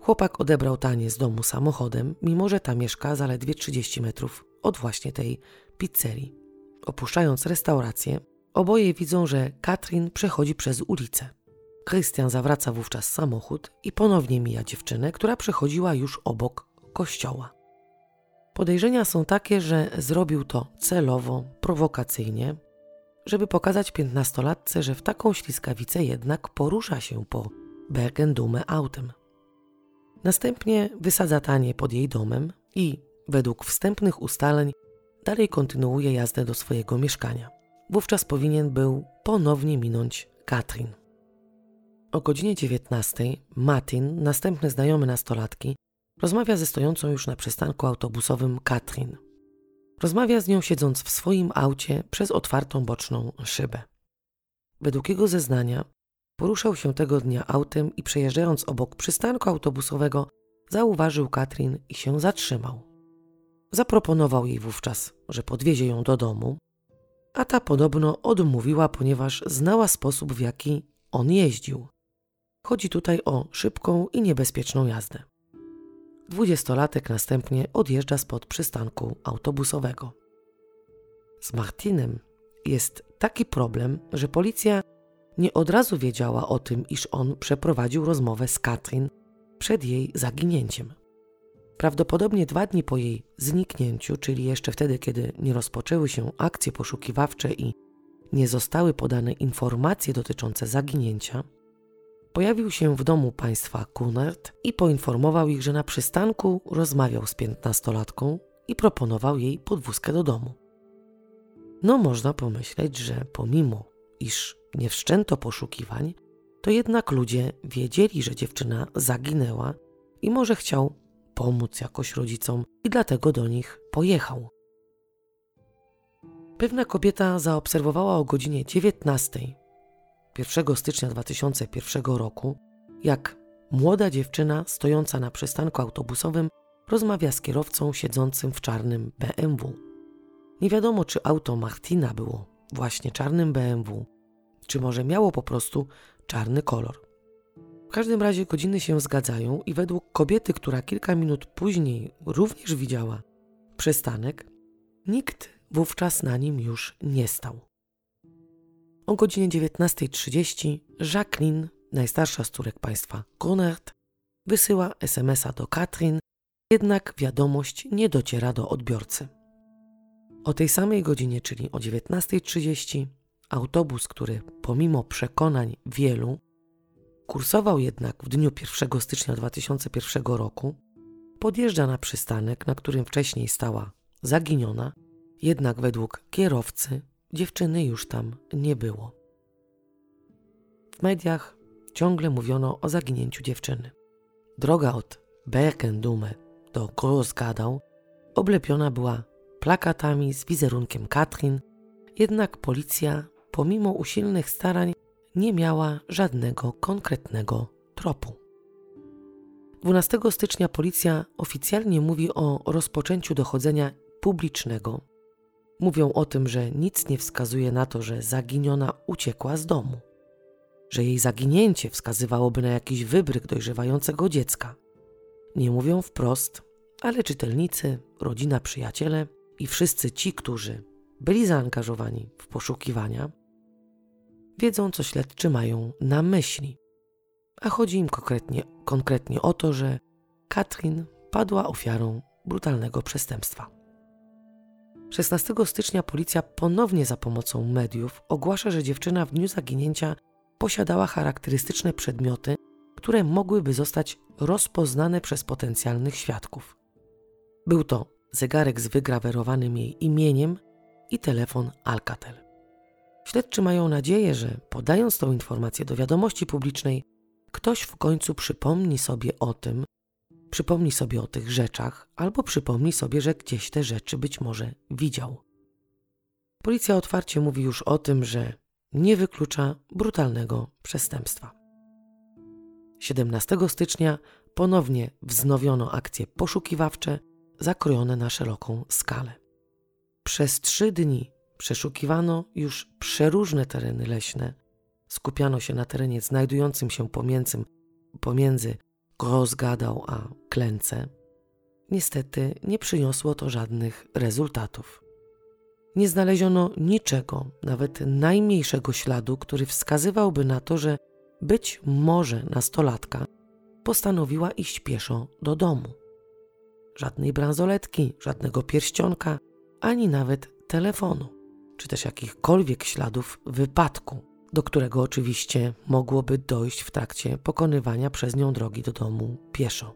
A: Chłopak odebrał Tanię z domu samochodem, mimo że ta mieszka zaledwie 30 metrów od właśnie tej pizzerii. Opuszczając restaurację, oboje widzą, że Katrin przechodzi przez ulicę. Krystian zawraca wówczas samochód i ponownie mija dziewczynę, która przechodziła już obok kościoła. Podejrzenia są takie, że zrobił to celowo, prowokacyjnie, żeby pokazać piętnastolatce, że w taką śliskawicę jednak porusza się po Bergendume autem. Następnie wysadza Tanie pod jej domem i, według wstępnych ustaleń, dalej kontynuuje jazdę do swojego mieszkania. Wówczas powinien był ponownie minąć Katrin. O godzinie 19 Martin, następny znajomy nastolatki, rozmawia ze stojącą już na przystanku autobusowym Katrin. Rozmawia z nią siedząc w swoim aucie przez otwartą boczną szybę. Według jego zeznania Poruszał się tego dnia autem i przejeżdżając obok przystanku autobusowego, zauważył Katrin i się zatrzymał. Zaproponował jej wówczas, że podwiezie ją do domu, a ta podobno odmówiła, ponieważ znała sposób, w jaki on jeździł. Chodzi tutaj o szybką i niebezpieczną jazdę. Dwudziestolatek następnie odjeżdża spod przystanku autobusowego. Z Martinem jest taki problem, że policja nie od razu wiedziała o tym, iż on przeprowadził rozmowę z Katrin przed jej zaginięciem. Prawdopodobnie dwa dni po jej zniknięciu, czyli jeszcze wtedy, kiedy nie rozpoczęły się akcje poszukiwawcze i nie zostały podane informacje dotyczące zaginięcia, pojawił się w domu państwa Kunert i poinformował ich, że na przystanku rozmawiał z piętnastolatką i proponował jej podwózkę do domu. No można pomyśleć, że pomimo iż nie wszczęto poszukiwań, to jednak ludzie wiedzieli, że dziewczyna zaginęła i może chciał pomóc jakoś rodzicom i dlatego do nich pojechał. Pewna kobieta zaobserwowała o godzinie 19 1 stycznia 2001 roku, jak młoda dziewczyna stojąca na przystanku autobusowym rozmawia z kierowcą siedzącym w czarnym BMW. Nie wiadomo, czy auto Martina było właśnie czarnym BMW, czy może miało po prostu czarny kolor. W każdym razie godziny się zgadzają i według kobiety, która kilka minut później również widziała przystanek, nikt wówczas na nim już nie stał. O godzinie 19.30 Jacqueline, najstarsza z córek państwa Conert, wysyła SMS-a do Katrin, jednak wiadomość nie dociera do odbiorcy. O tej samej godzinie, czyli o 19.30, autobus, który pomimo przekonań wielu, kursował jednak w dniu 1 stycznia 2001 roku, podjeżdża na przystanek, na którym wcześniej stała zaginiona, jednak według kierowcy dziewczyny już tam nie było. W mediach ciągle mówiono o zaginięciu dziewczyny. Droga od Berkendume do Großgadau oblepiona była plakatami z wizerunkiem Katrin, jednak policja, pomimo usilnych starań, nie miała żadnego konkretnego tropu. 12 stycznia policja oficjalnie mówi o rozpoczęciu dochodzenia publicznego. Mówią o tym, że nic nie wskazuje na to, że zaginiona uciekła z domu, że jej zaginięcie wskazywałoby na jakiś wybryk dojrzewającego dziecka. Nie mówią wprost, ale czytelnicy, rodzina, przyjaciele i wszyscy ci, którzy byli zaangażowani w poszukiwania, wiedzą, co śledczy mają na myśli. A chodzi im konkretnie, konkretnie o to, że Katrin padła ofiarą brutalnego przestępstwa. 16 stycznia policja ponownie za pomocą mediów ogłasza, że dziewczyna w dniu zaginięcia posiadała charakterystyczne przedmioty, które mogłyby zostać rozpoznane przez potencjalnych świadków. Był to zegarek z wygrawerowanym jej imieniem i telefon Alcatel. Śledczy mają nadzieję, że podając tą informację do wiadomości publicznej, ktoś w końcu przypomni sobie o tym, przypomni sobie o tych rzeczach, albo przypomni sobie, że gdzieś te rzeczy być może widział. Policja otwarcie mówi już o tym, że nie wyklucza brutalnego przestępstwa. 17 stycznia ponownie wznowiono akcje poszukiwawcze zakrojone na szeroką skalę. Przez trzy dni przeszukiwano już przeróżne tereny leśne. Skupiano się na terenie znajdującym się pomiędzy, pomiędzy Großgadał a Klęce. Niestety nie przyniosło to żadnych rezultatów. Nie znaleziono niczego, nawet najmniejszego śladu, który wskazywałby na to, że być może nastolatka postanowiła iść pieszo do domu. Żadnej bransoletki, żadnego pierścionka, ani nawet telefonu, czy też jakichkolwiek śladów wypadku, do którego oczywiście mogłoby dojść w trakcie pokonywania przez nią drogi do domu pieszo.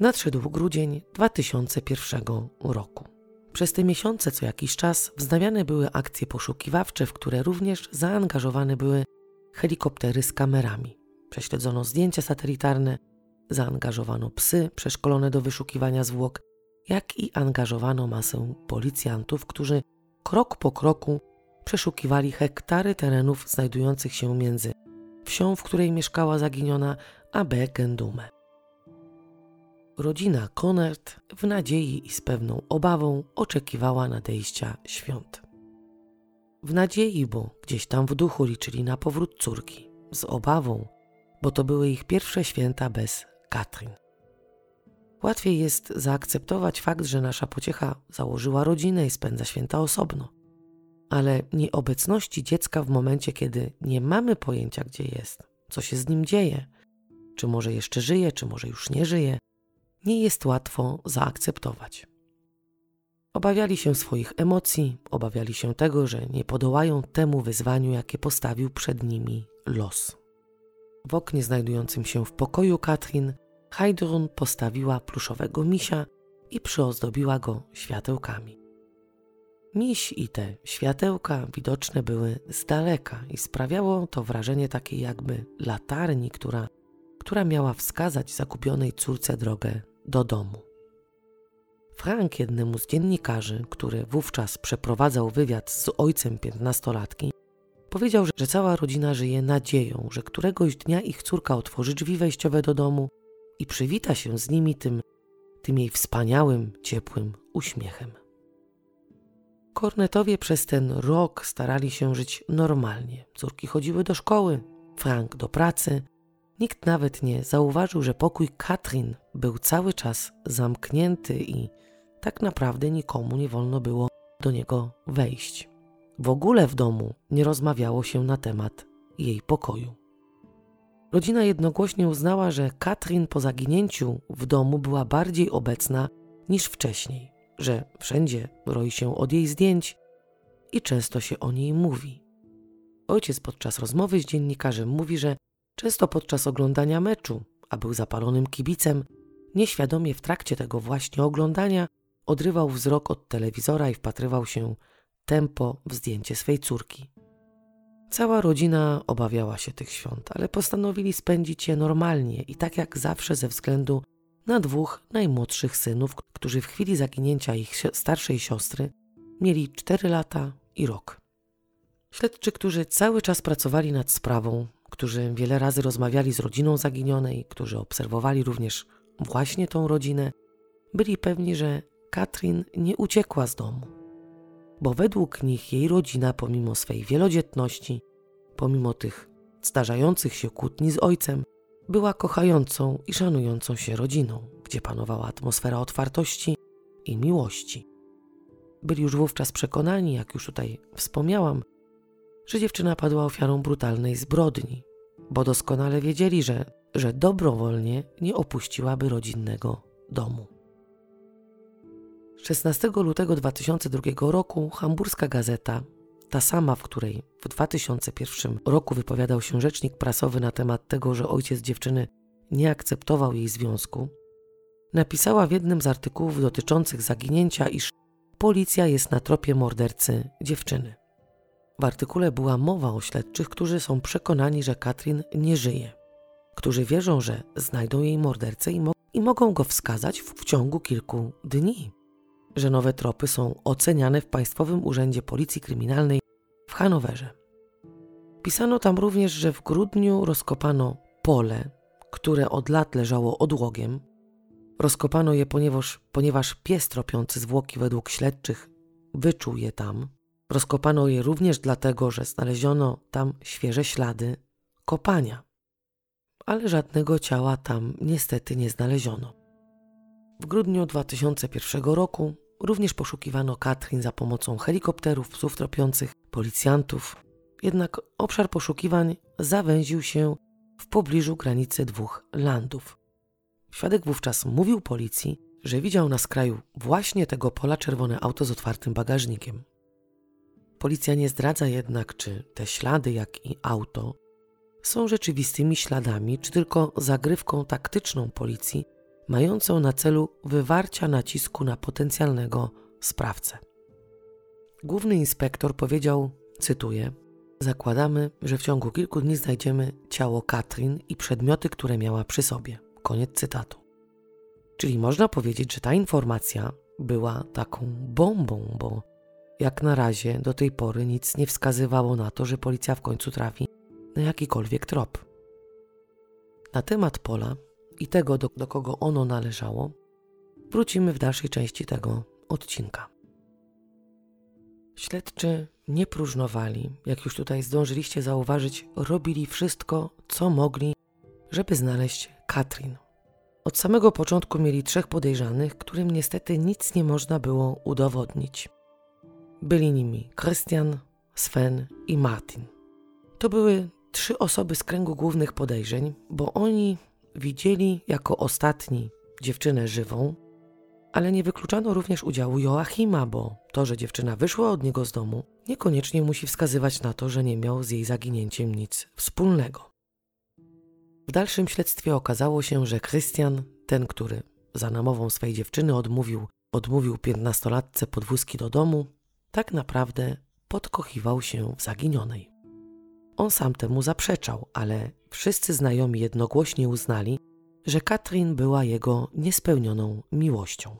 A: Nadszedł grudzień 2001 roku. Przez te miesiące co jakiś czas wznawiane były akcje poszukiwawcze, w które również zaangażowane były helikoptery z kamerami. Prześledzono zdjęcia satelitarne, zaangażowano psy przeszkolone do wyszukiwania zwłok, jak i angażowano masę policjantów, którzy krok po kroku przeszukiwali hektary terenów znajdujących się między wsią, w której mieszkała zaginiona, a Bergendume. Rodzina Konert w nadziei i z pewną obawą oczekiwała nadejścia świąt. W nadziei, bo gdzieś tam w duchu liczyli na powrót córki, z obawą, bo to były ich pierwsze święta bez Katrin. Łatwiej jest zaakceptować fakt, że nasza pociecha założyła rodzinę i spędza święta osobno. Ale nieobecności dziecka w momencie, kiedy nie mamy pojęcia, gdzie jest, co się z nim dzieje, czy może jeszcze żyje, czy może już nie żyje, nie jest łatwo zaakceptować. Obawiali się swoich emocji, obawiali się tego, że nie podołają temu wyzwaniu, jakie postawił przed nimi los. W oknie znajdującym się w pokoju Katrin, Heidrun postawiła pluszowego misia i przyozdobiła go światełkami. Miś i te światełka widoczne były z daleka i sprawiało to wrażenie takiej jakby latarni, która, która miała wskazać zagubionej córce drogę do domu. Frank, jednemu z dziennikarzy, który wówczas przeprowadzał wywiad z ojcem piętnastolatki, powiedział, że cała rodzina żyje nadzieją, że któregoś dnia ich córka otworzy drzwi wejściowe do domu i przywita się z nimi tym, tym jej wspaniałym, ciepłym uśmiechem. Kornetowie przez ten rok starali się żyć normalnie. Córki chodziły do szkoły, Frank do pracy. Nikt nawet nie zauważył, że pokój Katrin był cały czas zamknięty i tak naprawdę nikomu nie wolno było do niego wejść. W ogóle w domu nie rozmawiało się na temat jej pokoju. Rodzina jednogłośnie uznała, że Katrin po zaginięciu w domu była bardziej obecna niż wcześniej, że wszędzie roi się od jej zdjęć i często się o niej mówi. Ojciec podczas rozmowy z dziennikarzem mówi, że często podczas oglądania meczu, a był zapalonym kibicem, nieświadomie w trakcie tego właśnie oglądania odrywał wzrok od telewizora i wpatrywał się tempo w zdjęcie swej córki. Cała rodzina obawiała się tych świąt, ale postanowili spędzić je normalnie i tak jak zawsze ze względu na dwóch najmłodszych synów, którzy w chwili zaginięcia ich starszej siostry mieli 4 lata i rok. Śledczy, którzy cały czas pracowali nad sprawą, którzy wiele razy rozmawiali z rodziną zaginionej, którzy obserwowali również właśnie tą rodzinę, byli pewni, że Katrin nie uciekła z domu bo według nich jej rodzina, pomimo swej wielodzietności, pomimo tych zdarzających się kłótni z ojcem, była kochającą i szanującą się rodziną, gdzie panowała atmosfera otwartości i miłości. Byli już wówczas przekonani, jak już tutaj wspomniałam, że dziewczyna padła ofiarą brutalnej zbrodni, bo doskonale wiedzieli, że, że dobrowolnie nie opuściłaby rodzinnego domu. 16 lutego 2002 roku hamburska gazeta, ta sama, w której w 2001 roku wypowiadał się rzecznik prasowy na temat tego, że ojciec dziewczyny nie akceptował jej związku, napisała w jednym z artykułów dotyczących zaginięcia, iż policja jest na tropie mordercy dziewczyny. W artykule była mowa o śledczych, którzy są przekonani, że Katrin nie żyje, którzy wierzą, że znajdą jej mordercę i, mo i mogą go wskazać w, w ciągu kilku dni że nowe tropy są oceniane w Państwowym Urzędzie Policji Kryminalnej w Hanowerze. Pisano tam również, że w grudniu rozkopano pole, które od lat leżało odłogiem. Rozkopano je, ponieważ, ponieważ pies tropiący zwłoki według śledczych wyczuł je tam. Rozkopano je również dlatego, że znaleziono tam świeże ślady kopania. Ale żadnego ciała tam niestety nie znaleziono. W grudniu 2001 roku Również poszukiwano Katrin za pomocą helikopterów, psów tropiących, policjantów. Jednak obszar poszukiwań zawęził się w pobliżu granicy dwóch landów. Świadek wówczas mówił policji, że widział na skraju właśnie tego pola czerwone auto z otwartym bagażnikiem. Policja nie zdradza jednak, czy te ślady, jak i auto, są rzeczywistymi śladami, czy tylko zagrywką taktyczną policji mającą na celu wywarcia nacisku na potencjalnego sprawcę. Główny inspektor powiedział, cytuję: Zakładamy, że w ciągu kilku dni znajdziemy ciało Katrin i przedmioty, które miała przy sobie. Koniec cytatu. Czyli można powiedzieć, że ta informacja była taką bombą, bo jak na razie do tej pory nic nie wskazywało na to, że policja w końcu trafi na jakikolwiek trop. Na temat pola i tego, do, do kogo ono należało, wrócimy w dalszej części tego odcinka. Śledczy nie próżnowali, jak już tutaj zdążyliście zauważyć, robili wszystko, co mogli, żeby znaleźć Katrin. Od samego początku mieli trzech podejrzanych, którym niestety nic nie można było udowodnić. Byli nimi Christian, Sven i Martin. To były trzy osoby z kręgu głównych podejrzeń, bo oni widzieli jako ostatni dziewczynę żywą, ale nie wykluczano również udziału Joachima, bo to, że dziewczyna wyszła od niego z domu, niekoniecznie musi wskazywać na to, że nie miał z jej zaginięciem nic wspólnego. W dalszym śledztwie okazało się, że Christian, ten, który za namową swej dziewczyny odmówił, odmówił piętnastolatce podwózki do domu, tak naprawdę podkochiwał się w zaginionej. On sam temu zaprzeczał, ale wszyscy znajomi jednogłośnie uznali, że Katrin była jego niespełnioną miłością.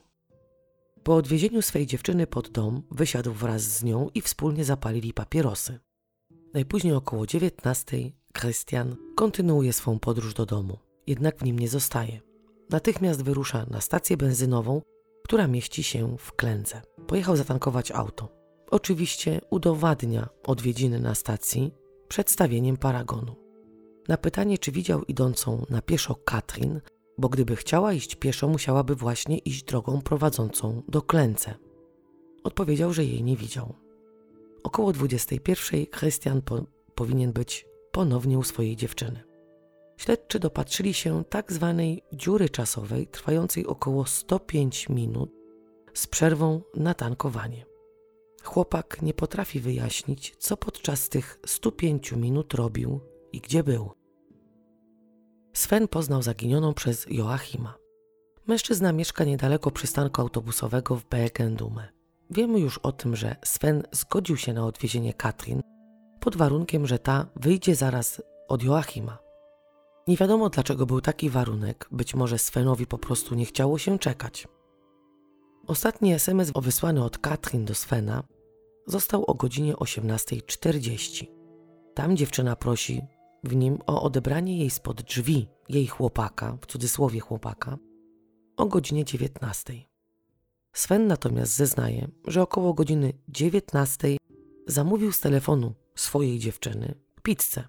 A: Po odwiezieniu swej dziewczyny pod dom wysiadł wraz z nią i wspólnie zapalili papierosy. Najpóźniej około dziewiętnastej Krystian kontynuuje swą podróż do domu, jednak w nim nie zostaje. Natychmiast wyrusza na stację benzynową, która mieści się w Klędze. Pojechał zatankować auto. Oczywiście udowadnia odwiedziny na stacji przedstawieniem paragonu. Na pytanie, czy widział idącą na pieszo Katrin, bo gdyby chciała iść pieszo, musiałaby właśnie iść drogą prowadzącą do Klęce. Odpowiedział, że jej nie widział. Około 21 Christian po powinien być ponownie u swojej dziewczyny. Śledczy dopatrzyli się tak zwanej dziury czasowej trwającej około 105 minut z przerwą na tankowanie. Chłopak nie potrafi wyjaśnić, co podczas tych 105 minut robił i gdzie był. Sven poznał zaginioną przez Joachima. Mężczyzna mieszka niedaleko przystanku autobusowego w Bergendume. Wiemy już o tym, że Sven zgodził się na odwiezienie Katrin pod warunkiem, że ta wyjdzie zaraz od Joachima. Nie wiadomo dlaczego był taki warunek, być może Svenowi po prostu nie chciało się czekać. Ostatni SMS wysłany od Katrin do Svena został o godzinie 18.40. Tam dziewczyna prosi w nim o odebranie jej spod drzwi jej chłopaka, w cudzysłowie chłopaka, o godzinie 19. Sven natomiast zeznaje, że około godziny 19 zamówił z telefonu swojej dziewczyny pizzę.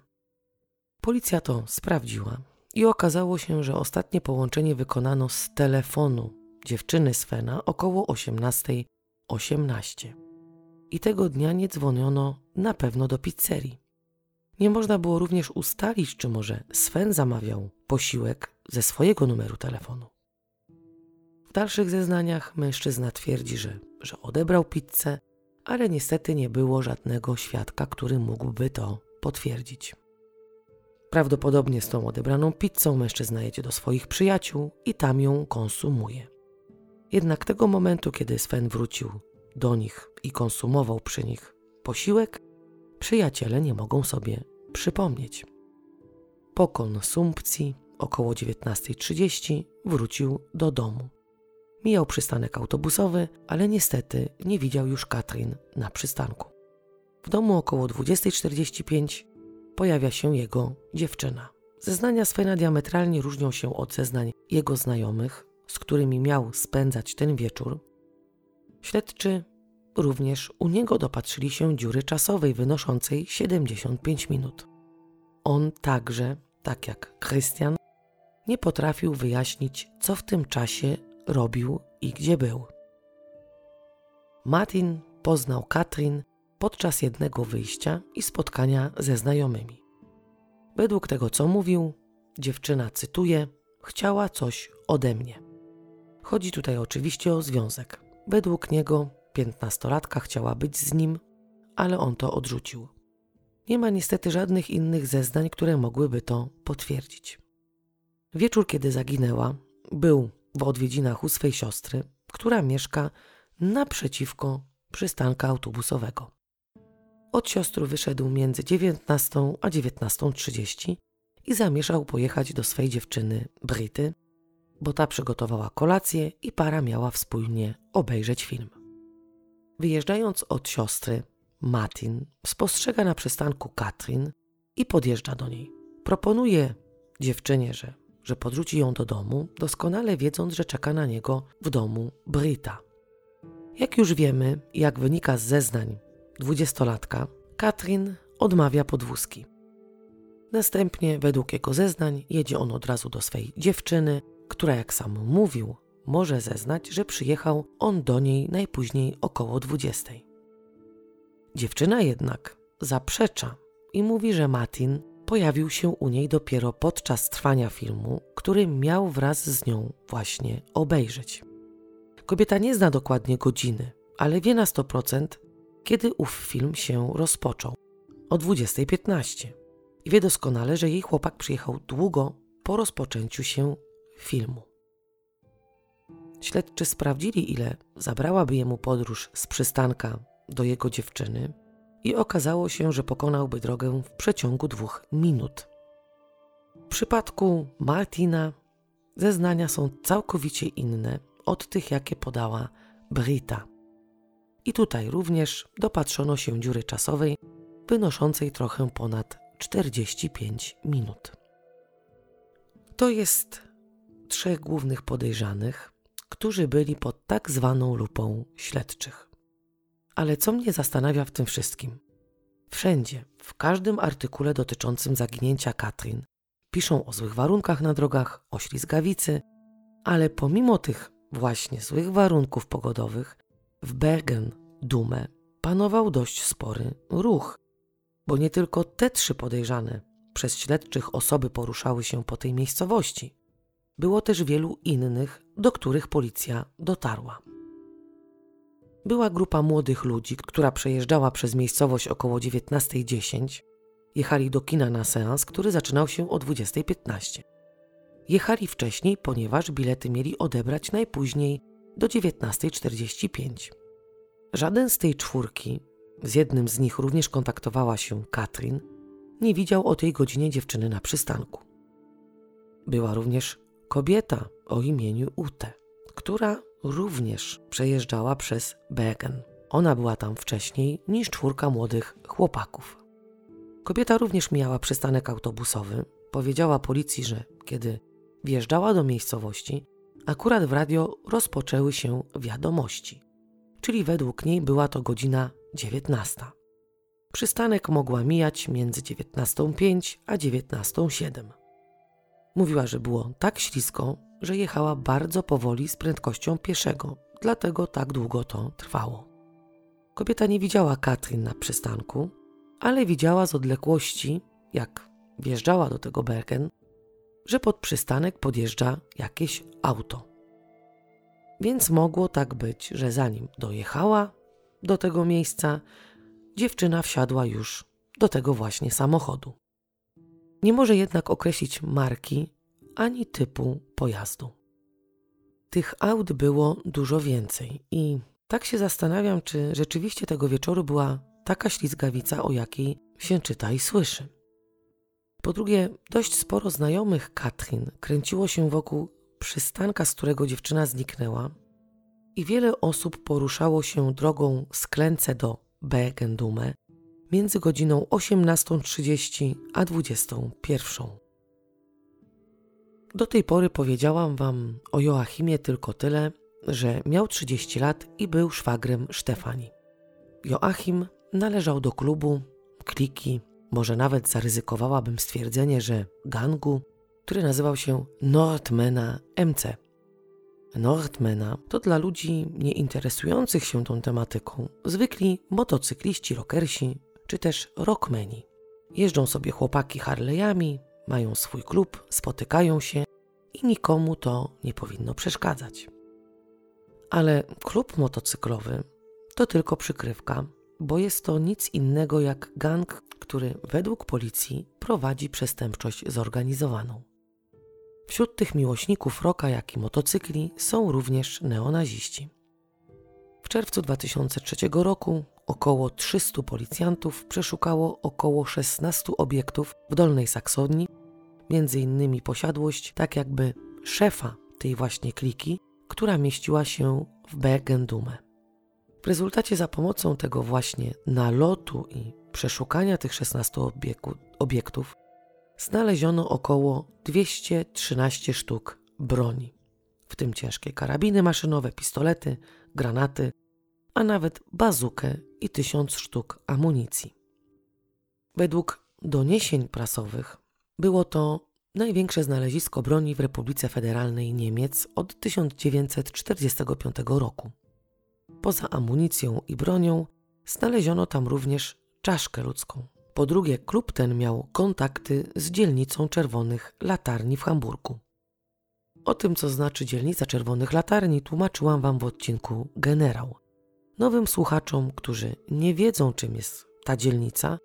A: Policja to sprawdziła i okazało się, że ostatnie połączenie wykonano z telefonu dziewczyny Svena około 18.18. 18. I tego dnia nie dzwoniono na pewno do pizzerii. Nie można było również ustalić, czy może Sven zamawiał posiłek ze swojego numeru telefonu. W dalszych zeznaniach mężczyzna twierdzi, że, że odebrał pizzę, ale niestety nie było żadnego świadka, który mógłby to potwierdzić. Prawdopodobnie z tą odebraną pizzą mężczyzna jedzie do swoich przyjaciół i tam ją konsumuje. Jednak tego momentu, kiedy Sven wrócił do nich i konsumował przy nich posiłek, przyjaciele nie mogą sobie przypomnieć. Po konsumpcji około 19.30 wrócił do domu. Mijał przystanek autobusowy, ale niestety nie widział już Katrin na przystanku. W domu około 20.45 pojawia się jego dziewczyna. Zeznania Svena diametralnie różnią się od zeznań jego znajomych, z którymi miał spędzać ten wieczór. Śledczy również u niego dopatrzyli się dziury czasowej wynoszącej 75 minut. On także, tak jak Christian, nie potrafił wyjaśnić, co w tym czasie robił i gdzie był. Martin poznał Katrin podczas jednego wyjścia i spotkania ze znajomymi. Według tego, co mówił, dziewczyna, cytuję, chciała coś ode mnie. Chodzi tutaj oczywiście o związek. Według niego piętnastolatka chciała być z nim, ale on to odrzucił. Nie ma niestety żadnych innych zeznań, które mogłyby to potwierdzić. Wieczór, kiedy zaginęła, był w odwiedzinach u swej siostry, która mieszka naprzeciwko przystanka autobusowego. Od siostry wyszedł między 19 a 19.30 i zamierzał pojechać do swej dziewczyny Bryty, bo ta przygotowała kolację i para miała wspólnie obejrzeć film. Wyjeżdżając od siostry, Martin spostrzega na przystanku Katrin i podjeżdża do niej. Proponuje dziewczynie, że, że podrzuci ją do domu, doskonale wiedząc, że czeka na niego w domu Brita. Jak już wiemy, jak wynika z zeznań dwudziestolatka, Katrin odmawia podwózki. Następnie, według jego zeznań, jedzie on od razu do swej dziewczyny, która, jak sam mówił, może zeznać, że przyjechał on do niej najpóźniej około 20. Dziewczyna jednak zaprzecza i mówi, że Martin pojawił się u niej dopiero podczas trwania filmu, który miał wraz z nią właśnie obejrzeć. Kobieta nie zna dokładnie godziny, ale wie na 100%, kiedy ów film się rozpoczął o 20.15 i wie doskonale, że jej chłopak przyjechał długo po rozpoczęciu się filmu. Śledczy sprawdzili, ile zabrałaby jemu podróż z przystanka do jego dziewczyny i okazało się, że pokonałby drogę w przeciągu dwóch minut. W przypadku Martina zeznania są całkowicie inne od tych, jakie podała Brita. I tutaj również dopatrzono się dziury czasowej wynoszącej trochę ponad 45 minut. To jest trzech głównych podejrzanych, którzy byli pod tak zwaną lupą śledczych. Ale co mnie zastanawia w tym wszystkim? Wszędzie, w każdym artykule dotyczącym zaginięcia Katrin, piszą o złych warunkach na drogach, o ślizgawicy, ale pomimo tych właśnie złych warunków pogodowych, w Bergen, Dume, panował dość spory ruch, bo nie tylko te trzy podejrzane przez śledczych osoby poruszały się po tej miejscowości. Było też wielu innych, do których policja dotarła. Była grupa młodych ludzi, która przejeżdżała przez miejscowość około 19.10. Jechali do kina na seans, który zaczynał się o 20.15. Jechali wcześniej, ponieważ bilety mieli odebrać najpóźniej do 19.45. Żaden z tej czwórki, z jednym z nich również kontaktowała się Katrin, nie widział o tej godzinie dziewczyny na przystanku. Była również kobieta o imieniu Ute, która również przejeżdżała przez Bergen. Ona była tam wcześniej niż czwórka młodych chłopaków. Kobieta również miała przystanek autobusowy. Powiedziała policji, że kiedy wjeżdżała do miejscowości, akurat w radio rozpoczęły się wiadomości, czyli według niej była to godzina 19. Przystanek mogła mijać między 19.05 a 19.07. Mówiła, że było tak ślisko, że jechała bardzo powoli z prędkością pieszego, dlatego tak długo to trwało. Kobieta nie widziała Katrin na przystanku, ale widziała z odległości, jak wjeżdżała do tego Bergen, że pod przystanek podjeżdża jakieś auto. Więc mogło tak być, że zanim dojechała do tego miejsca, dziewczyna wsiadła już do tego właśnie samochodu. Nie może jednak określić marki ani typu pojazdu. Tych aut było dużo więcej i tak się zastanawiam, czy rzeczywiście tego wieczoru była taka ślizgawica, o jakiej się czyta i słyszy. Po drugie, dość sporo znajomych Katrin kręciło się wokół przystanka, z którego dziewczyna zniknęła, i wiele osób poruszało się drogą z Klęce do Bergendume między godziną 18.30 a 21.00. Do tej pory powiedziałam Wam o Joachimie tylko tyle, że miał 30 lat i był szwagrem Stefani. Joachim należał do klubu, kliki, może nawet zaryzykowałabym stwierdzenie, że gangu, który nazywał się Nordmena MC. Nordmena to dla ludzi nieinteresujących się tą tematyką zwykli motocykliści rockersi czy też rockmeni. Jeżdżą sobie chłopaki Harley'ami, mają swój klub, spotykają się i nikomu to nie powinno przeszkadzać. Ale klub motocyklowy to tylko przykrywka, bo jest to nic innego jak gang, który według policji prowadzi przestępczość zorganizowaną. Wśród tych miłośników roka, jak i motocykli są również neonaziści. W czerwcu 2003 roku około 300 policjantów przeszukało około 16 obiektów w Dolnej Saksonii, między innymi posiadłość tak jakby szefa tej właśnie kliki, która mieściła się w Bergendume. W rezultacie za pomocą tego właśnie nalotu i przeszukania tych 16 obieku, obiektów znaleziono około 213 sztuk broni, w tym ciężkie karabiny maszynowe, pistolety, granaty, a nawet bazukę i tysiąc sztuk amunicji. Według doniesień prasowych było to największe znalezisko broni w Republice Federalnej Niemiec od 1945 roku. Poza amunicją i bronią znaleziono tam również czaszkę ludzką. Po drugie, klub ten miał kontakty z dzielnicą czerwonych latarni w Hamburgu. O tym, co znaczy dzielnica czerwonych latarni, tłumaczyłam Wam w odcinku Generał. Nowym słuchaczom, którzy nie wiedzą, czym jest ta dzielnica,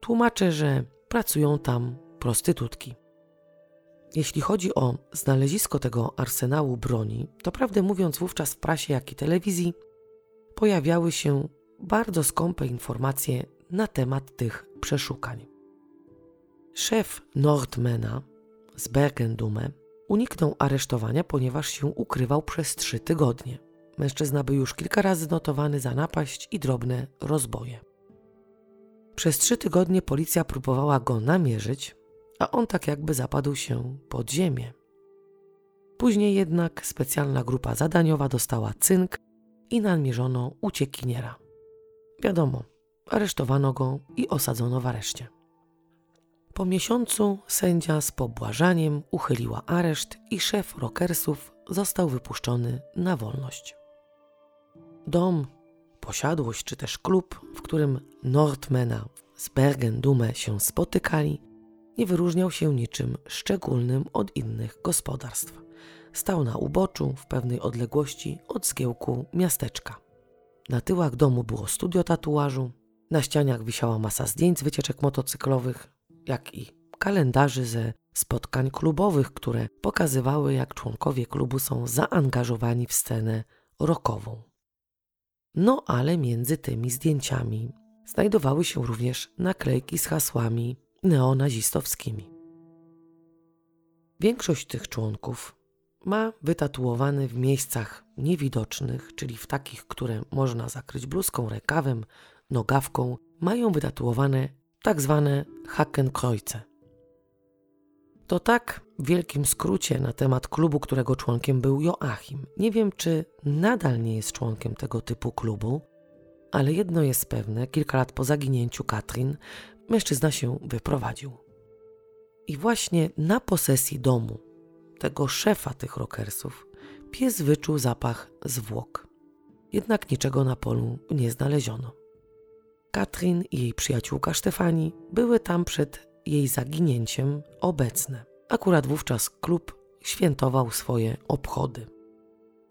A: tłumaczę, że pracują tam prostytutki. Jeśli chodzi o znalezisko tego arsenału broni, to prawdę mówiąc, wówczas w prasie, jak i telewizji pojawiały się bardzo skąpe informacje na temat tych przeszukań. Szef Nordmana z Bergendume uniknął aresztowania, ponieważ się ukrywał przez trzy tygodnie. Mężczyzna był już kilka razy notowany za napaść i drobne rozboje. Przez trzy tygodnie policja próbowała go namierzyć, a on tak jakby zapadł się pod ziemię. Później jednak specjalna grupa zadaniowa dostała cynk i namierzono uciekiniera. Wiadomo, aresztowano go i osadzono w areszcie. Po miesiącu sędzia z pobłażaniem uchyliła areszt i szef rockersów został wypuszczony na wolność. Dom, posiadłość czy też klub, w którym Nordmena z Bergen-Dume się spotykali, nie wyróżniał się niczym szczególnym od innych gospodarstw. Stał na uboczu w pewnej odległości od zgiełku miasteczka. Na tyłach domu było studio tatuażu, na ścianach wisiała masa zdjęć z wycieczek motocyklowych, jak i kalendarzy ze spotkań klubowych, które pokazywały, jak członkowie klubu są zaangażowani w scenę rockową. No ale między tymi zdjęciami znajdowały się również naklejki z hasłami neonazistowskimi. Większość tych członków ma wytatuowane w miejscach niewidocznych, czyli w takich, które można zakryć bluzką, rękawem, nogawką, mają wytatuowane tak zwane Hakenkreuze. To tak wielkim skrócie na temat klubu, którego członkiem był Joachim. Nie wiem, czy nadal nie jest członkiem tego typu klubu, ale jedno jest pewne: kilka lat po zaginięciu Katrin, mężczyzna się wyprowadził. I właśnie na posesji domu tego szefa tych rockersów pies wyczuł zapach zwłok. Jednak niczego na polu nie znaleziono. Katrin i jej przyjaciółka Stefani były tam przed jej zaginięciem obecne. Akurat wówczas klub świętował swoje obchody.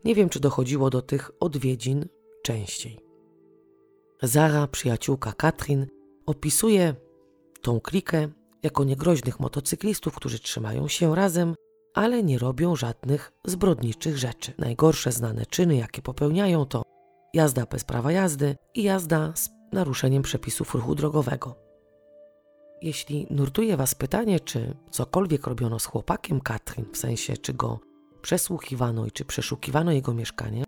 A: Nie wiem, czy dochodziło do tych odwiedzin częściej. Zara, przyjaciółka Katrin, opisuje tą klikę jako niegroźnych motocyklistów, którzy trzymają się razem, ale nie robią żadnych zbrodniczych rzeczy. Najgorsze znane czyny, jakie popełniają, to jazda bez prawa jazdy i jazda z naruszeniem przepisów ruchu drogowego. Jeśli nurtuje Was pytanie, czy cokolwiek robiono z chłopakiem Katrin, w sensie czy go przesłuchiwano i czy przeszukiwano jego mieszkanie,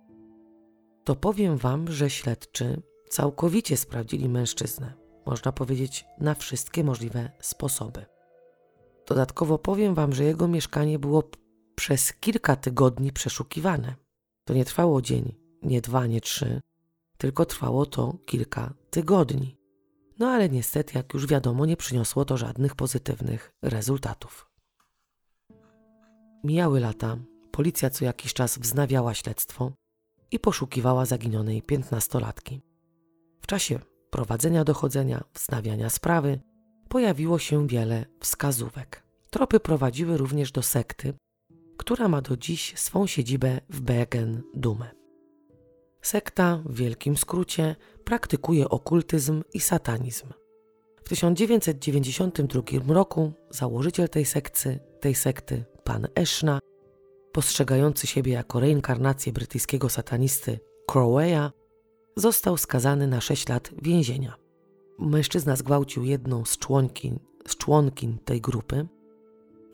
A: to powiem Wam, że śledczy całkowicie sprawdzili mężczyznę, można powiedzieć na wszystkie możliwe sposoby. Dodatkowo powiem Wam, że jego mieszkanie było przez kilka tygodni przeszukiwane. To nie trwało dzień, nie dwa, nie trzy, tylko trwało to kilka tygodni. No ale niestety, jak już wiadomo, nie przyniosło to żadnych pozytywnych rezultatów. Mijały lata, policja co jakiś czas wznawiała śledztwo i poszukiwała zaginionej piętnastolatki. W czasie prowadzenia dochodzenia, wznawiania sprawy, pojawiło się wiele wskazówek. Tropy prowadziły również do sekty, która ma do dziś swą siedzibę w Bergen Dume. Sekta, w wielkim skrócie, praktykuje okultyzm i satanizm. W 1992 roku założyciel tej sekty, tej sekty, pan Eshna, postrzegający siebie jako reinkarnację brytyjskiego satanisty Croweya, został skazany na 6 lat więzienia. Mężczyzna zgwałcił jedną z członkiń, z członkiń tej grupy,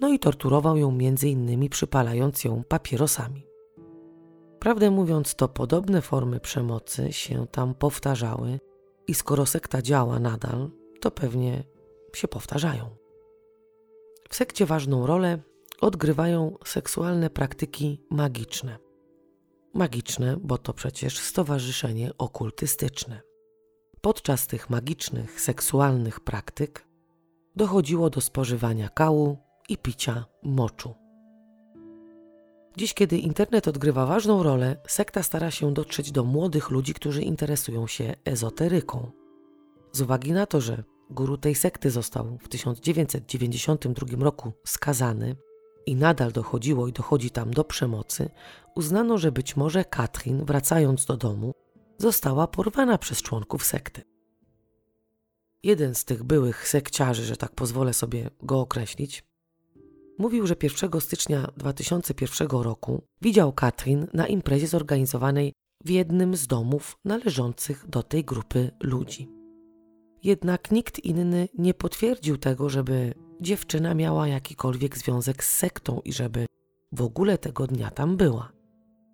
A: no i torturował ją między innymi przypalając ją papierosami. Prawdę mówiąc, to podobne formy przemocy się tam powtarzały i skoro sekta działa nadal, to pewnie się powtarzają. W sekcie ważną rolę odgrywają seksualne praktyki magiczne. Magiczne, bo to przecież stowarzyszenie okultystyczne. Podczas tych magicznych, seksualnych praktyk dochodziło do spożywania kału i picia moczu. Dziś, kiedy internet odgrywa ważną rolę, sekta stara się dotrzeć do młodych ludzi, którzy interesują się ezoteryką. Z uwagi na to, że guru tej sekty został w 1992 roku skazany i nadal dochodziło i dochodzi tam do przemocy, uznano, że być może Katrin, wracając do domu, została porwana przez członków sekty. Jeden z tych byłych sekciarzy, że tak pozwolę sobie go określić, Mówił, że 1 stycznia 2001 roku widział Katrin na imprezie zorganizowanej w jednym z domów należących do tej grupy ludzi. Jednak nikt inny nie potwierdził tego, żeby dziewczyna miała jakikolwiek związek z sektą i żeby w ogóle tego dnia tam była.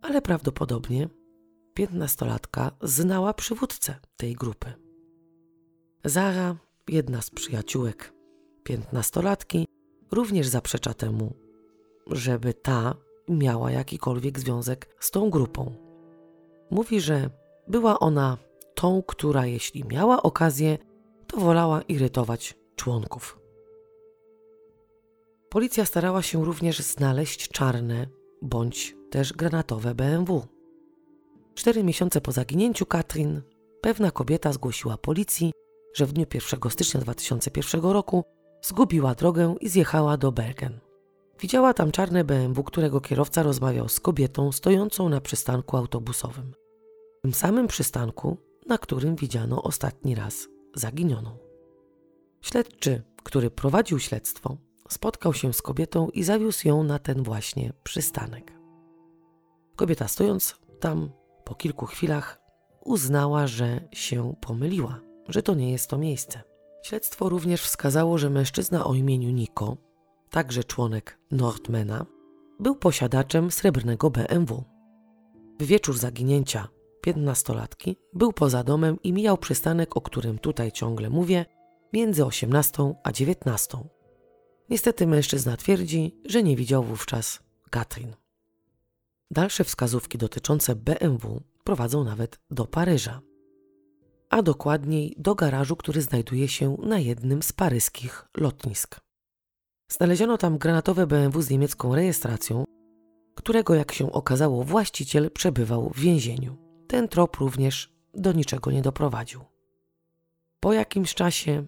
A: Ale prawdopodobnie piętnastolatka znała przywódcę tej grupy. Zara, jedna z przyjaciółek piętnastolatki, również zaprzecza temu, żeby ta miała jakikolwiek związek z tą grupą. Mówi, że była ona tą, która jeśli miała okazję, to wolała irytować członków. Policja starała się również znaleźć czarne bądź też granatowe BMW. Cztery miesiące po zaginięciu Katrin, pewna kobieta zgłosiła policji, że w dniu 1 stycznia 2001 roku zgubiła drogę i zjechała do Bergen. Widziała tam czarne BMW, którego kierowca rozmawiał z kobietą stojącą na przystanku autobusowym. W tym samym przystanku, na którym widziano ostatni raz zaginioną. Śledczy, który prowadził śledztwo, spotkał się z kobietą i zawiózł ją na ten właśnie przystanek. Kobieta stojąc tam po kilku chwilach uznała, że się pomyliła, że to nie jest to miejsce. Śledztwo również wskazało, że mężczyzna o imieniu Niko, także członek Nordmana, był posiadaczem srebrnego BMW. W wieczór zaginięcia piętnastolatki był poza domem i mijał przystanek, o którym tutaj ciągle mówię, między 18 a 19. Niestety mężczyzna twierdzi, że nie widział wówczas Katrin. Dalsze wskazówki dotyczące BMW prowadzą nawet do Paryża, a dokładniej do garażu, który znajduje się na jednym z paryskich lotnisk. Znaleziono tam granatowe BMW z niemiecką rejestracją, którego, jak się okazało, właściciel przebywał w więzieniu. Ten trop również do niczego nie doprowadził. Po jakimś czasie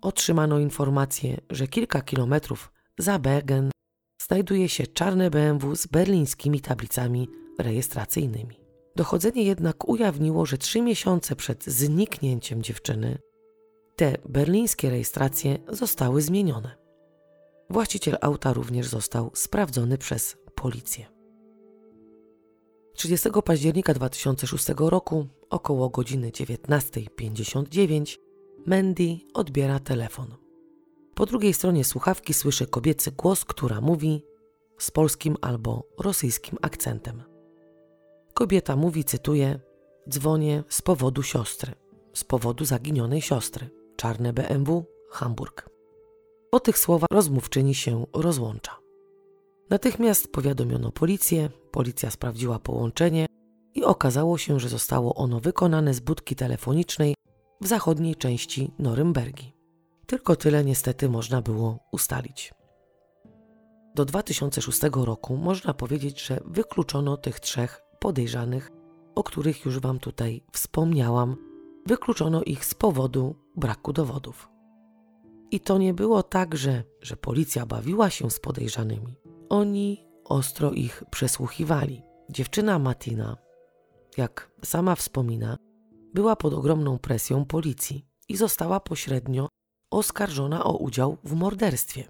A: otrzymano informację, że kilka kilometrów za Bergen znajduje się czarne BMW z berlińskimi tablicami rejestracyjnymi. Dochodzenie jednak ujawniło, że trzy miesiące przed zniknięciem dziewczyny te berlińskie rejestracje zostały zmienione. Właściciel auta również został sprawdzony przez policję. 30 października 2006 roku około godziny 19.59 Mandy odbiera telefon. Po drugiej stronie słuchawki słyszy kobiecy głos, która mówi z polskim albo rosyjskim akcentem. Kobieta mówi, cytuję: Dzwonię z powodu siostry, z powodu zaginionej siostry. Czarne BMW, Hamburg. Po tych słowach rozmówczyni się rozłącza. Natychmiast powiadomiono policję, policja sprawdziła połączenie i okazało się, że zostało ono wykonane z budki telefonicznej w zachodniej części Norymbergi. Tylko tyle niestety można było ustalić. Do 2006 roku można powiedzieć, że wykluczono tych trzech podejrzanych, o których już Wam tutaj wspomniałam. Wykluczono ich z powodu braku dowodów. I to nie było tak, że, że policja bawiła się z podejrzanymi. Oni ostro ich przesłuchiwali. Dziewczyna Matina, jak sama wspomina, była pod ogromną presją policji i została pośrednio oskarżona o udział w morderstwie.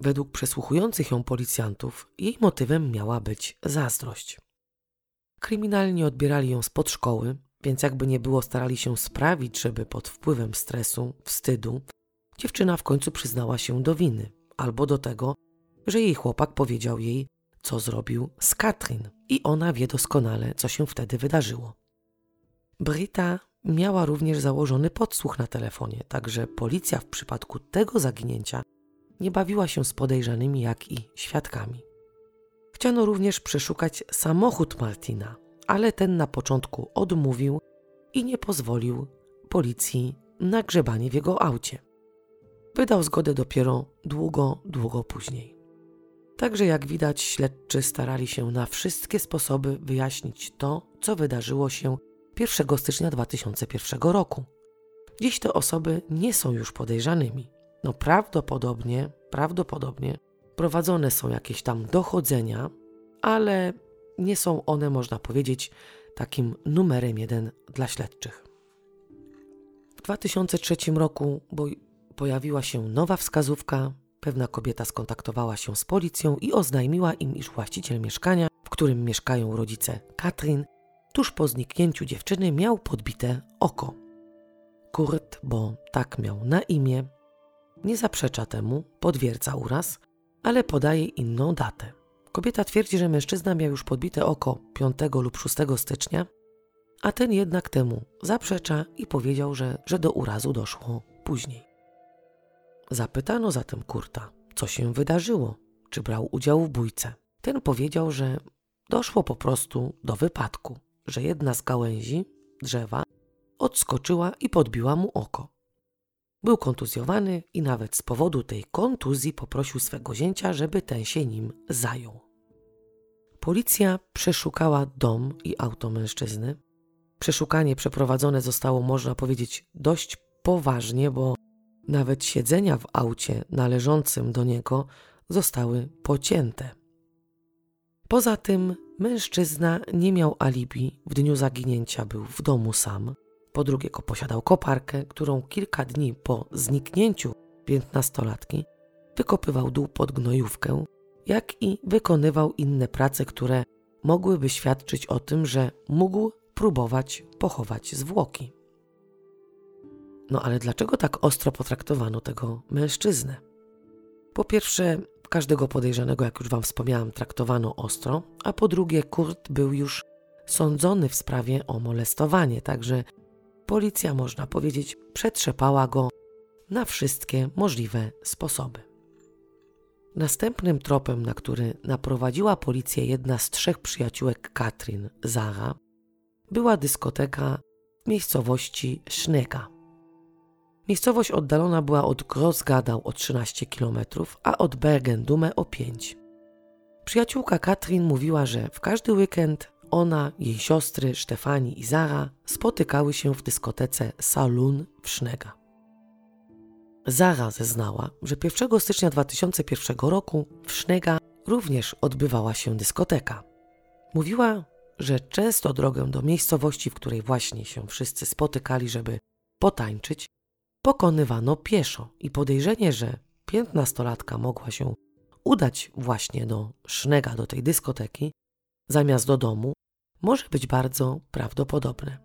A: Według przesłuchujących ją policjantów, jej motywem miała być zazdrość. Kryminalni odbierali ją spod szkoły, więc jakby nie było, starali się sprawić, żeby pod wpływem stresu, wstydu, dziewczyna w końcu przyznała się do winy albo do tego, że jej chłopak powiedział jej, co zrobił z Katrin i ona wie doskonale, co się wtedy wydarzyło. Brita miała również założony podsłuch na telefonie, także policja w przypadku tego zaginięcia nie bawiła się z podejrzanymi, jak i świadkami. Chciano również przeszukać samochód Martina, ale ten na początku odmówił i nie pozwolił policji na grzebanie w jego aucie. Wydał zgodę dopiero długo, długo później. Także jak widać, śledczy starali się na wszystkie sposoby wyjaśnić to, co wydarzyło się 1 stycznia 2001 roku. Dziś te osoby nie są już podejrzanymi. No prawdopodobnie, prawdopodobnie prowadzone są jakieś tam dochodzenia, ale nie są one, można powiedzieć, takim numerem jeden dla śledczych. W 2003 roku pojawiła się nowa wskazówka. Pewna kobieta skontaktowała się z policją i oznajmiła im, iż właściciel mieszkania, w którym mieszkają rodzice Katrin, tuż po zniknięciu dziewczyny miał podbite oko. Kurt, bo tak miał na imię, nie zaprzecza temu, potwierdza uraz, ale podaje inną datę. Kobieta twierdzi, że mężczyzna miał już podbite oko 5 lub 6 stycznia, a ten jednak temu zaprzecza i powiedział, że, że do urazu doszło później. Zapytano zatem Kurta, co się wydarzyło, czy brał udział w bójce. Ten powiedział, że doszło po prostu do wypadku, że jedna z gałęzi drzewa odskoczyła i podbiła mu oko. Był kontuzjowany i nawet z powodu tej kontuzji poprosił swego zięcia, żeby ten się nim zajął. Policja przeszukała dom i auto mężczyzny. Przeszukanie przeprowadzone zostało, można powiedzieć, dość poważnie, bo nawet siedzenia w aucie należącym do niego zostały pocięte. Poza tym mężczyzna nie miał alibi, w dniu zaginięcia był w domu sam. Po drugie, posiadał koparkę, którą kilka dni po zniknięciu piętnastolatki wykopywał dół pod gnojówkę, jak i wykonywał inne prace, które mogłyby świadczyć o tym, że mógł próbować pochować zwłoki. No ale dlaczego tak ostro potraktowano tego mężczyznę? Po pierwsze, każdego podejrzanego, jak już Wam wspomniałam, traktowano ostro, a po drugie, Kurt był już sądzony w sprawie o molestowanie, także policja, można powiedzieć, przetrzepała go na wszystkie możliwe sposoby. Następnym tropem, na który naprowadziła policję jedna z trzech przyjaciółek Katrin, Zara, była dyskoteka w miejscowości Sznega. Miejscowość oddalona była od Grossgadau o 13 km, a od Bergen-Dume o 5. Przyjaciółka Katrin mówiła, że w każdy weekend ona, jej siostry Stefani i Zara spotykały się w dyskotece Saloon w Sznega. Zara zeznała, że 1 stycznia 2001 roku w Sznega również odbywała się dyskoteka. Mówiła, że często drogę do miejscowości, w której właśnie się wszyscy spotykali, żeby potańczyć, pokonywano pieszo i podejrzenie, że piętnastolatka mogła się udać właśnie do Sznega, do tej dyskoteki, zamiast do domu, może być bardzo prawdopodobne.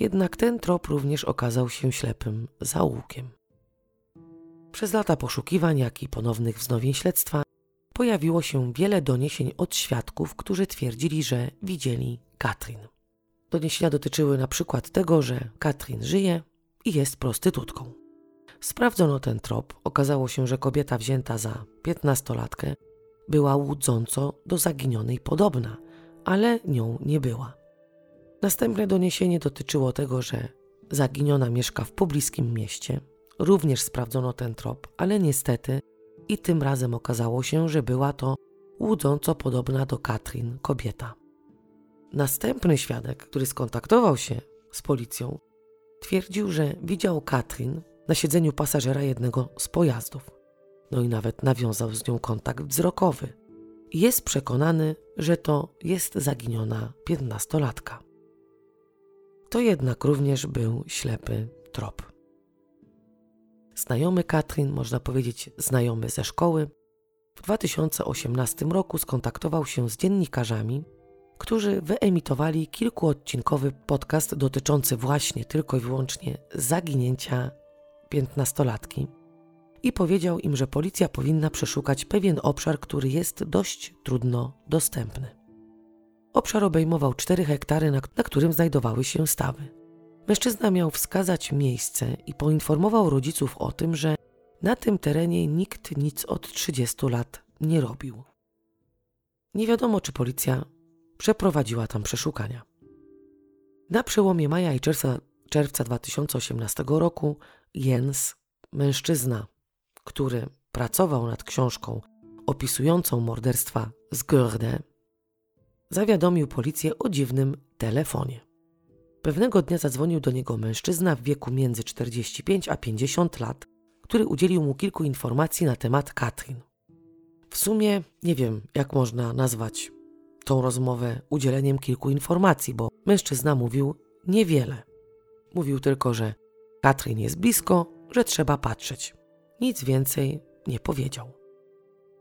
A: Jednak ten trop również okazał się ślepym zaułkiem. Przez lata poszukiwań, jak i ponownych wznowień śledztwa, pojawiło się wiele doniesień od świadków, którzy twierdzili, że widzieli Katrin. Doniesienia dotyczyły na przykład tego, że Katrin żyje i jest prostytutką. Sprawdzono ten trop. Okazało się, że kobieta wzięta za piętnastolatkę była łudząco do zaginionej podobna, ale nią nie była. Następne doniesienie dotyczyło tego, że zaginiona mieszka w pobliskim mieście. Również sprawdzono ten trop, ale niestety i tym razem okazało się, że była to łudząco podobna do Katrin kobieta. Następny świadek, który skontaktował się z policją, twierdził, że widział Katrin na siedzeniu pasażera jednego z pojazdów. No i nawet nawiązał z nią kontakt wzrokowy. Jest przekonany, że to jest zaginiona piętnastolatka. To jednak również był ślepy trop. Znajomy Katrin, można powiedzieć znajomy ze szkoły, w 2018 roku skontaktował się z dziennikarzami, którzy wyemitowali kilkuodcinkowy podcast dotyczący właśnie tylko i wyłącznie zaginięcia piętnastolatki i powiedział im, że policja powinna przeszukać pewien obszar, który jest dość trudno dostępny. Obszar obejmował 4 hektary, na, na którym znajdowały się stawy. Mężczyzna miał wskazać miejsce i poinformował rodziców o tym, że na tym terenie nikt nic od 30 lat nie robił. Nie wiadomo, czy policja przeprowadziła tam przeszukania. Na przełomie maja i czerwca, czerwca 2018 roku Jens, mężczyzna, który pracował nad książką opisującą morderstwa z Görde, zawiadomił policję o dziwnym telefonie. Pewnego dnia zadzwonił do niego mężczyzna w wieku między 45 a 50 lat, który udzielił mu kilku informacji na temat Katrin. W sumie nie wiem, jak można nazwać tą rozmowę udzieleniem kilku informacji, bo mężczyzna mówił niewiele. Mówił tylko, że Katrin jest blisko, że trzeba patrzeć. Nic więcej nie powiedział.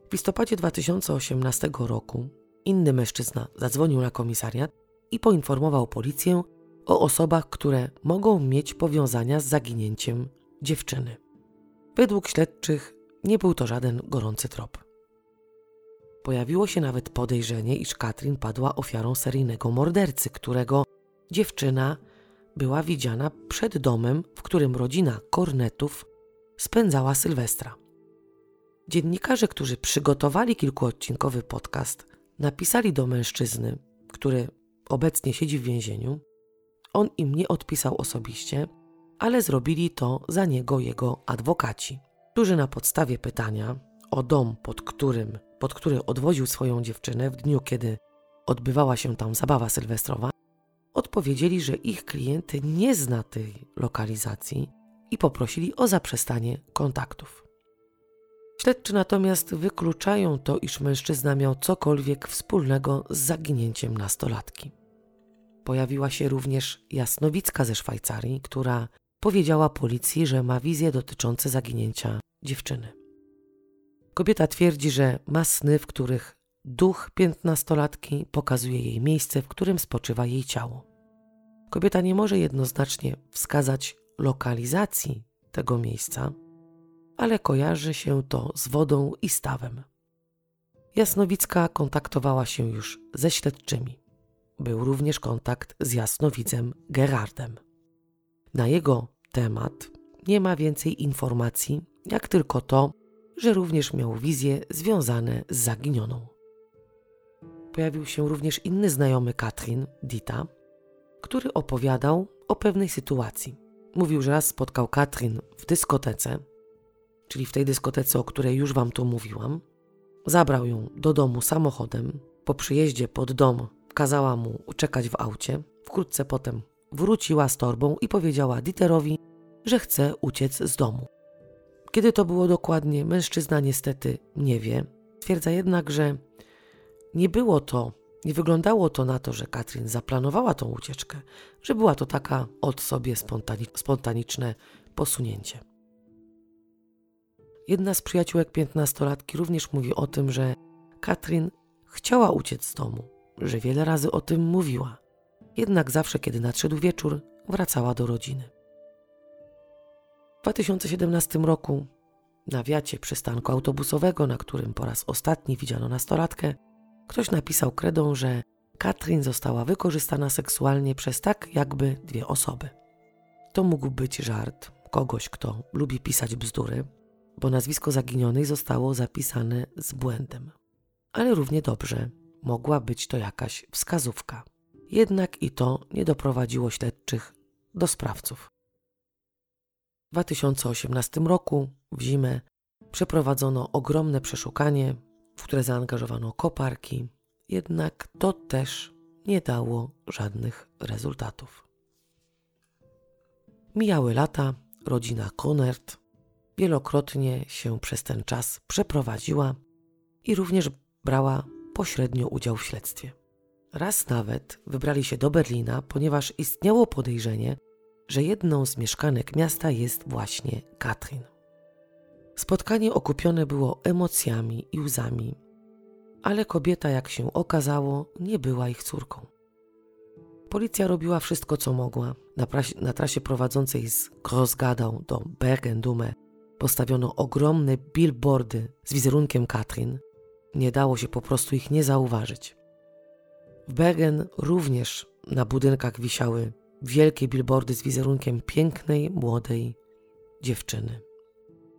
A: W listopadzie 2018 roku inny mężczyzna zadzwonił na komisariat i poinformował policję o osobach, które mogą mieć powiązania z zaginięciem dziewczyny. Według śledczych nie był to żaden gorący trop. Pojawiło się nawet podejrzenie, iż Katrin padła ofiarą seryjnego mordercy, którego dziewczyna była widziana przed domem, w którym rodzina Kornetów spędzała Sylwestra. Dziennikarze, którzy przygotowali kilkuodcinkowy podcast, napisali do mężczyzny, który obecnie siedzi w więzieniu, on im nie odpisał osobiście, ale zrobili to za niego jego adwokaci, którzy na podstawie pytania o dom, pod którym, pod który odwoził swoją dziewczynę w dniu, kiedy odbywała się tam zabawa sylwestrowa, odpowiedzieli, że ich klient nie zna tej lokalizacji i poprosili o zaprzestanie kontaktów. Śledczy natomiast wykluczają to, iż mężczyzna miał cokolwiek wspólnego z zaginięciem nastolatki. Pojawiła się również jasnowicka ze Szwajcarii, która powiedziała policji, że ma wizje dotyczące zaginięcia dziewczyny. Kobieta twierdzi, że ma sny, w których duch piętnastolatki pokazuje jej miejsce, w którym spoczywa jej ciało. Kobieta nie może jednoznacznie wskazać lokalizacji tego miejsca, ale kojarzy się to z wodą i stawem. Jasnowicka kontaktowała się już ze śledczymi. Był również kontakt z jasnowidzem Gerardem. Na jego temat nie ma więcej informacji, jak tylko to, że również miał wizje związane z zaginioną. Pojawił się również inny znajomy Katrin, Dita, który opowiadał o pewnej sytuacji. Mówił, że raz spotkał Katrin w dyskotece, czyli w tej dyskotece, o której już wam tu mówiłam. Zabrał ją do domu samochodem. Po przyjeździe pod dom kazała mu czekać w aucie. Wkrótce potem wróciła z torbą i powiedziała Dieterowi, że chce uciec z domu. Kiedy to było dokładnie, mężczyzna niestety nie wie. Twierdza jednak, że nie było to, nie wyglądało to na to, że Katrin zaplanowała tą ucieczkę, że była to taka od sobie spontani spontaniczne posunięcie. Jedna z przyjaciółek piętnastolatki również mówi o tym, że Katrin chciała uciec z domu, że wiele razy o tym mówiła. Jednak zawsze, kiedy nadszedł wieczór, wracała do rodziny. W 2017 roku na wiacie przystanku autobusowego, na którym po raz ostatni widziano nastolatkę, ktoś napisał kredą, że Katrin została wykorzystana seksualnie przez tak jakby dwie osoby. To mógł być żart kogoś, kto lubi pisać bzdury, bo nazwisko zaginionej zostało zapisane z błędem. Ale równie dobrze mogła być to jakaś wskazówka. Jednak i to nie doprowadziło śledczych do sprawców. W 2018 roku, w zimę, przeprowadzono ogromne przeszukanie, w które zaangażowano koparki, jednak to też nie dało żadnych rezultatów. Mijały lata, rodzina Konert wielokrotnie się przez ten czas przeprowadziła i również brała pośrednio udział w śledztwie. Raz nawet wybrali się do Berlina, ponieważ istniało podejrzenie, że jedną z mieszkanek miasta jest właśnie Katrin. Spotkanie okupione było emocjami i łzami, ale kobieta, jak się okazało, nie była ich córką. Policja robiła wszystko, co mogła. Na, na trasie prowadzącej z Grossgadau do Bergen-Dume postawiono ogromne billboardy z wizerunkiem Katrin. Nie dało się po prostu ich nie zauważyć. W Bergen również na budynkach wisiały wielkie billboardy z wizerunkiem pięknej, młodej dziewczyny.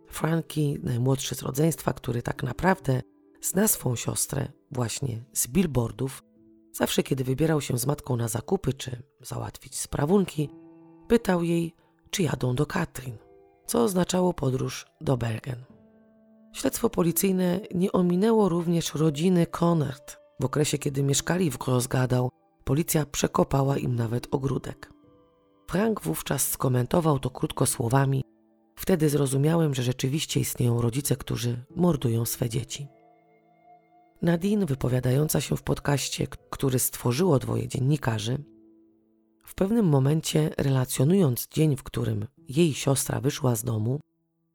A: Franki, najmłodszy z rodzeństwa, który tak naprawdę zna swą siostrę właśnie z billboardów, zawsze kiedy wybierał się z matką na zakupy czy załatwić sprawunki, pytał jej, czy jadą do Katrin co oznaczało podróż do Bergen. Śledztwo policyjne nie ominęło również rodziny Konert. W okresie, kiedy mieszkali w Grossgadau, policja przekopała im nawet ogródek. Frank wówczas skomentował to krótko słowami: Wtedy zrozumiałem, że rzeczywiście istnieją rodzice, którzy mordują swe dzieci. Nadine, wypowiadająca się w podcaście, który stworzyło dwoje dziennikarzy, w pewnym momencie, relacjonując dzień, w którym jej siostra wyszła z domu,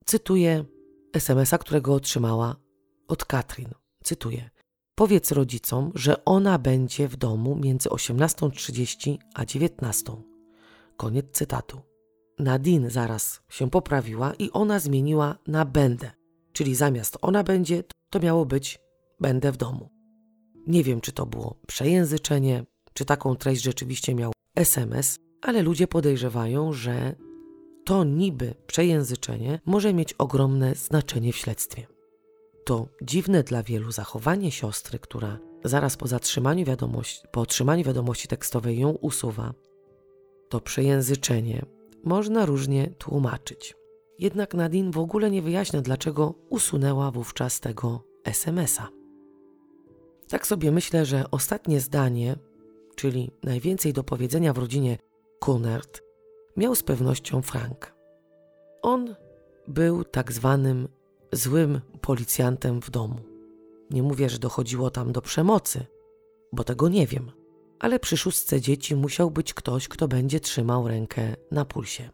A: cytuję SMS-a, którego otrzymała od Katrin. Cytuję: Powiedz rodzicom, że ona będzie w domu między 18.30 a 19.00. Koniec cytatu. Nadine zaraz się poprawiła i ona zmieniła na będę, czyli zamiast ona będzie, to miało być będę w domu. Nie wiem, czy to było przejęzyczenie, czy taką treść rzeczywiście miał SMS, ale ludzie podejrzewają, że to niby przejęzyczenie może mieć ogromne znaczenie w śledztwie. To dziwne dla wielu zachowanie siostry, która zaraz po zatrzymaniu wiadomości, po otrzymaniu wiadomości tekstowej ją usuwa. to przejęzyczenie można różnie tłumaczyć. Jednak Nadine w ogóle nie wyjaśnia, dlaczego usunęła wówczas tego SMS-a. Tak sobie myślę, że ostatnie zdanie, czyli najwięcej do powiedzenia w rodzinie Kunert, miał z pewnością Frank. On był tak zwanym złym policjantem w domu. Nie mówię, że dochodziło tam do przemocy, bo tego nie wiem, ale przy szóstce dzieci musiał być ktoś, kto będzie trzymał rękę na pulsie.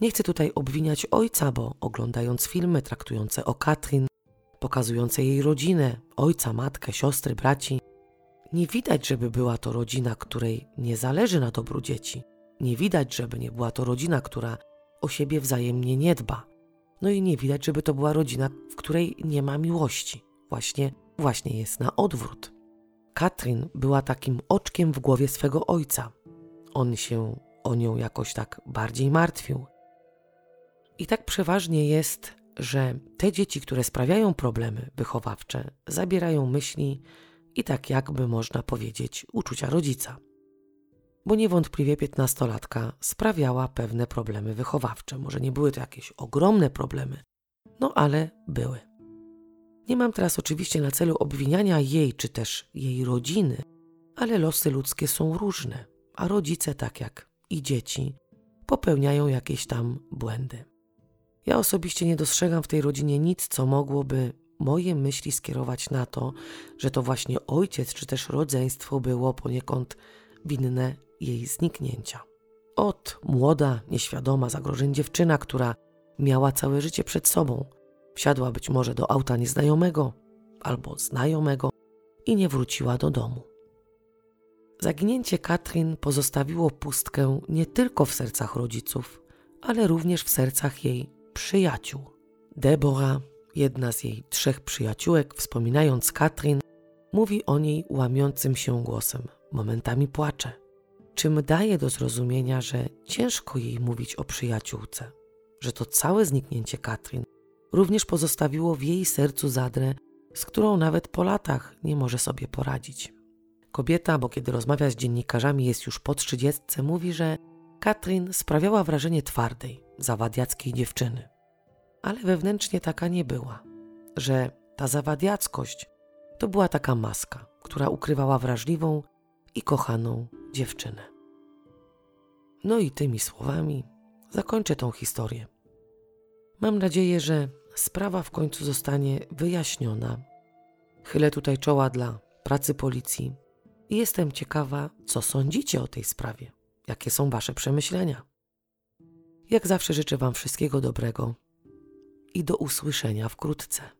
A: Nie chcę tutaj obwiniać ojca, bo oglądając filmy traktujące o Katrin, pokazujące jej rodzinę, ojca, matkę, siostry, braci, nie widać, żeby była to rodzina, której nie zależy na dobru dzieci. Nie widać, żeby nie była to rodzina, która o siebie wzajemnie nie dba. No i nie widać, żeby to była rodzina, w której nie ma miłości. Właśnie, właśnie jest na odwrót. Katrin była takim oczkiem w głowie swego ojca. On się o nią jakoś tak bardziej martwił. I tak przeważnie jest, że te dzieci, które sprawiają problemy wychowawcze, zabierają myśli i tak jakby można powiedzieć uczucia rodzica. Bo niewątpliwie piętnastolatka sprawiała pewne problemy wychowawcze. Może nie były to jakieś ogromne problemy, no ale były. Nie mam teraz oczywiście na celu obwiniania jej czy też jej rodziny, ale losy ludzkie są różne, a rodzice, tak jak i dzieci, popełniają jakieś tam błędy. Ja osobiście nie dostrzegam w tej rodzinie nic, co mogłoby moje myśli skierować na to, że to właśnie ojciec czy też rodzeństwo było poniekąd winne jej zniknięcia. Od młoda, nieświadoma zagrożeń dziewczyna, która miała całe życie przed sobą, wsiadła być może do auta nieznajomego albo znajomego i nie wróciła do domu. Zaginięcie Katrin pozostawiło pustkę nie tylko w sercach rodziców, ale również w sercach jej przyjaciół. Deborah, jedna z jej trzech przyjaciółek, wspominając Katrin, mówi o niej łamiącym się głosem, momentami płacze, czym daje do zrozumienia, że ciężko jej mówić o przyjaciółce, że to całe zniknięcie Katrin również pozostawiło w jej sercu zadrę, z którą nawet po latach nie może sobie poradzić. Kobieta, bo kiedy rozmawia z dziennikarzami jest już po trzydziestce, mówi, że Katrin sprawiała wrażenie twardej, zawadiackiej dziewczyny. Ale wewnętrznie taka nie była, że ta zawadiackość to była taka maska, która ukrywała wrażliwą i kochaną dziewczynę. No i tymi słowami zakończę tą historię. Mam nadzieję, że sprawa w końcu zostanie wyjaśniona. Chylę tutaj czoła dla pracy policji i jestem ciekawa, co sądzicie o tej sprawie. Jakie są Wasze przemyślenia? Jak zawsze życzę Wam wszystkiego dobrego i do usłyszenia wkrótce.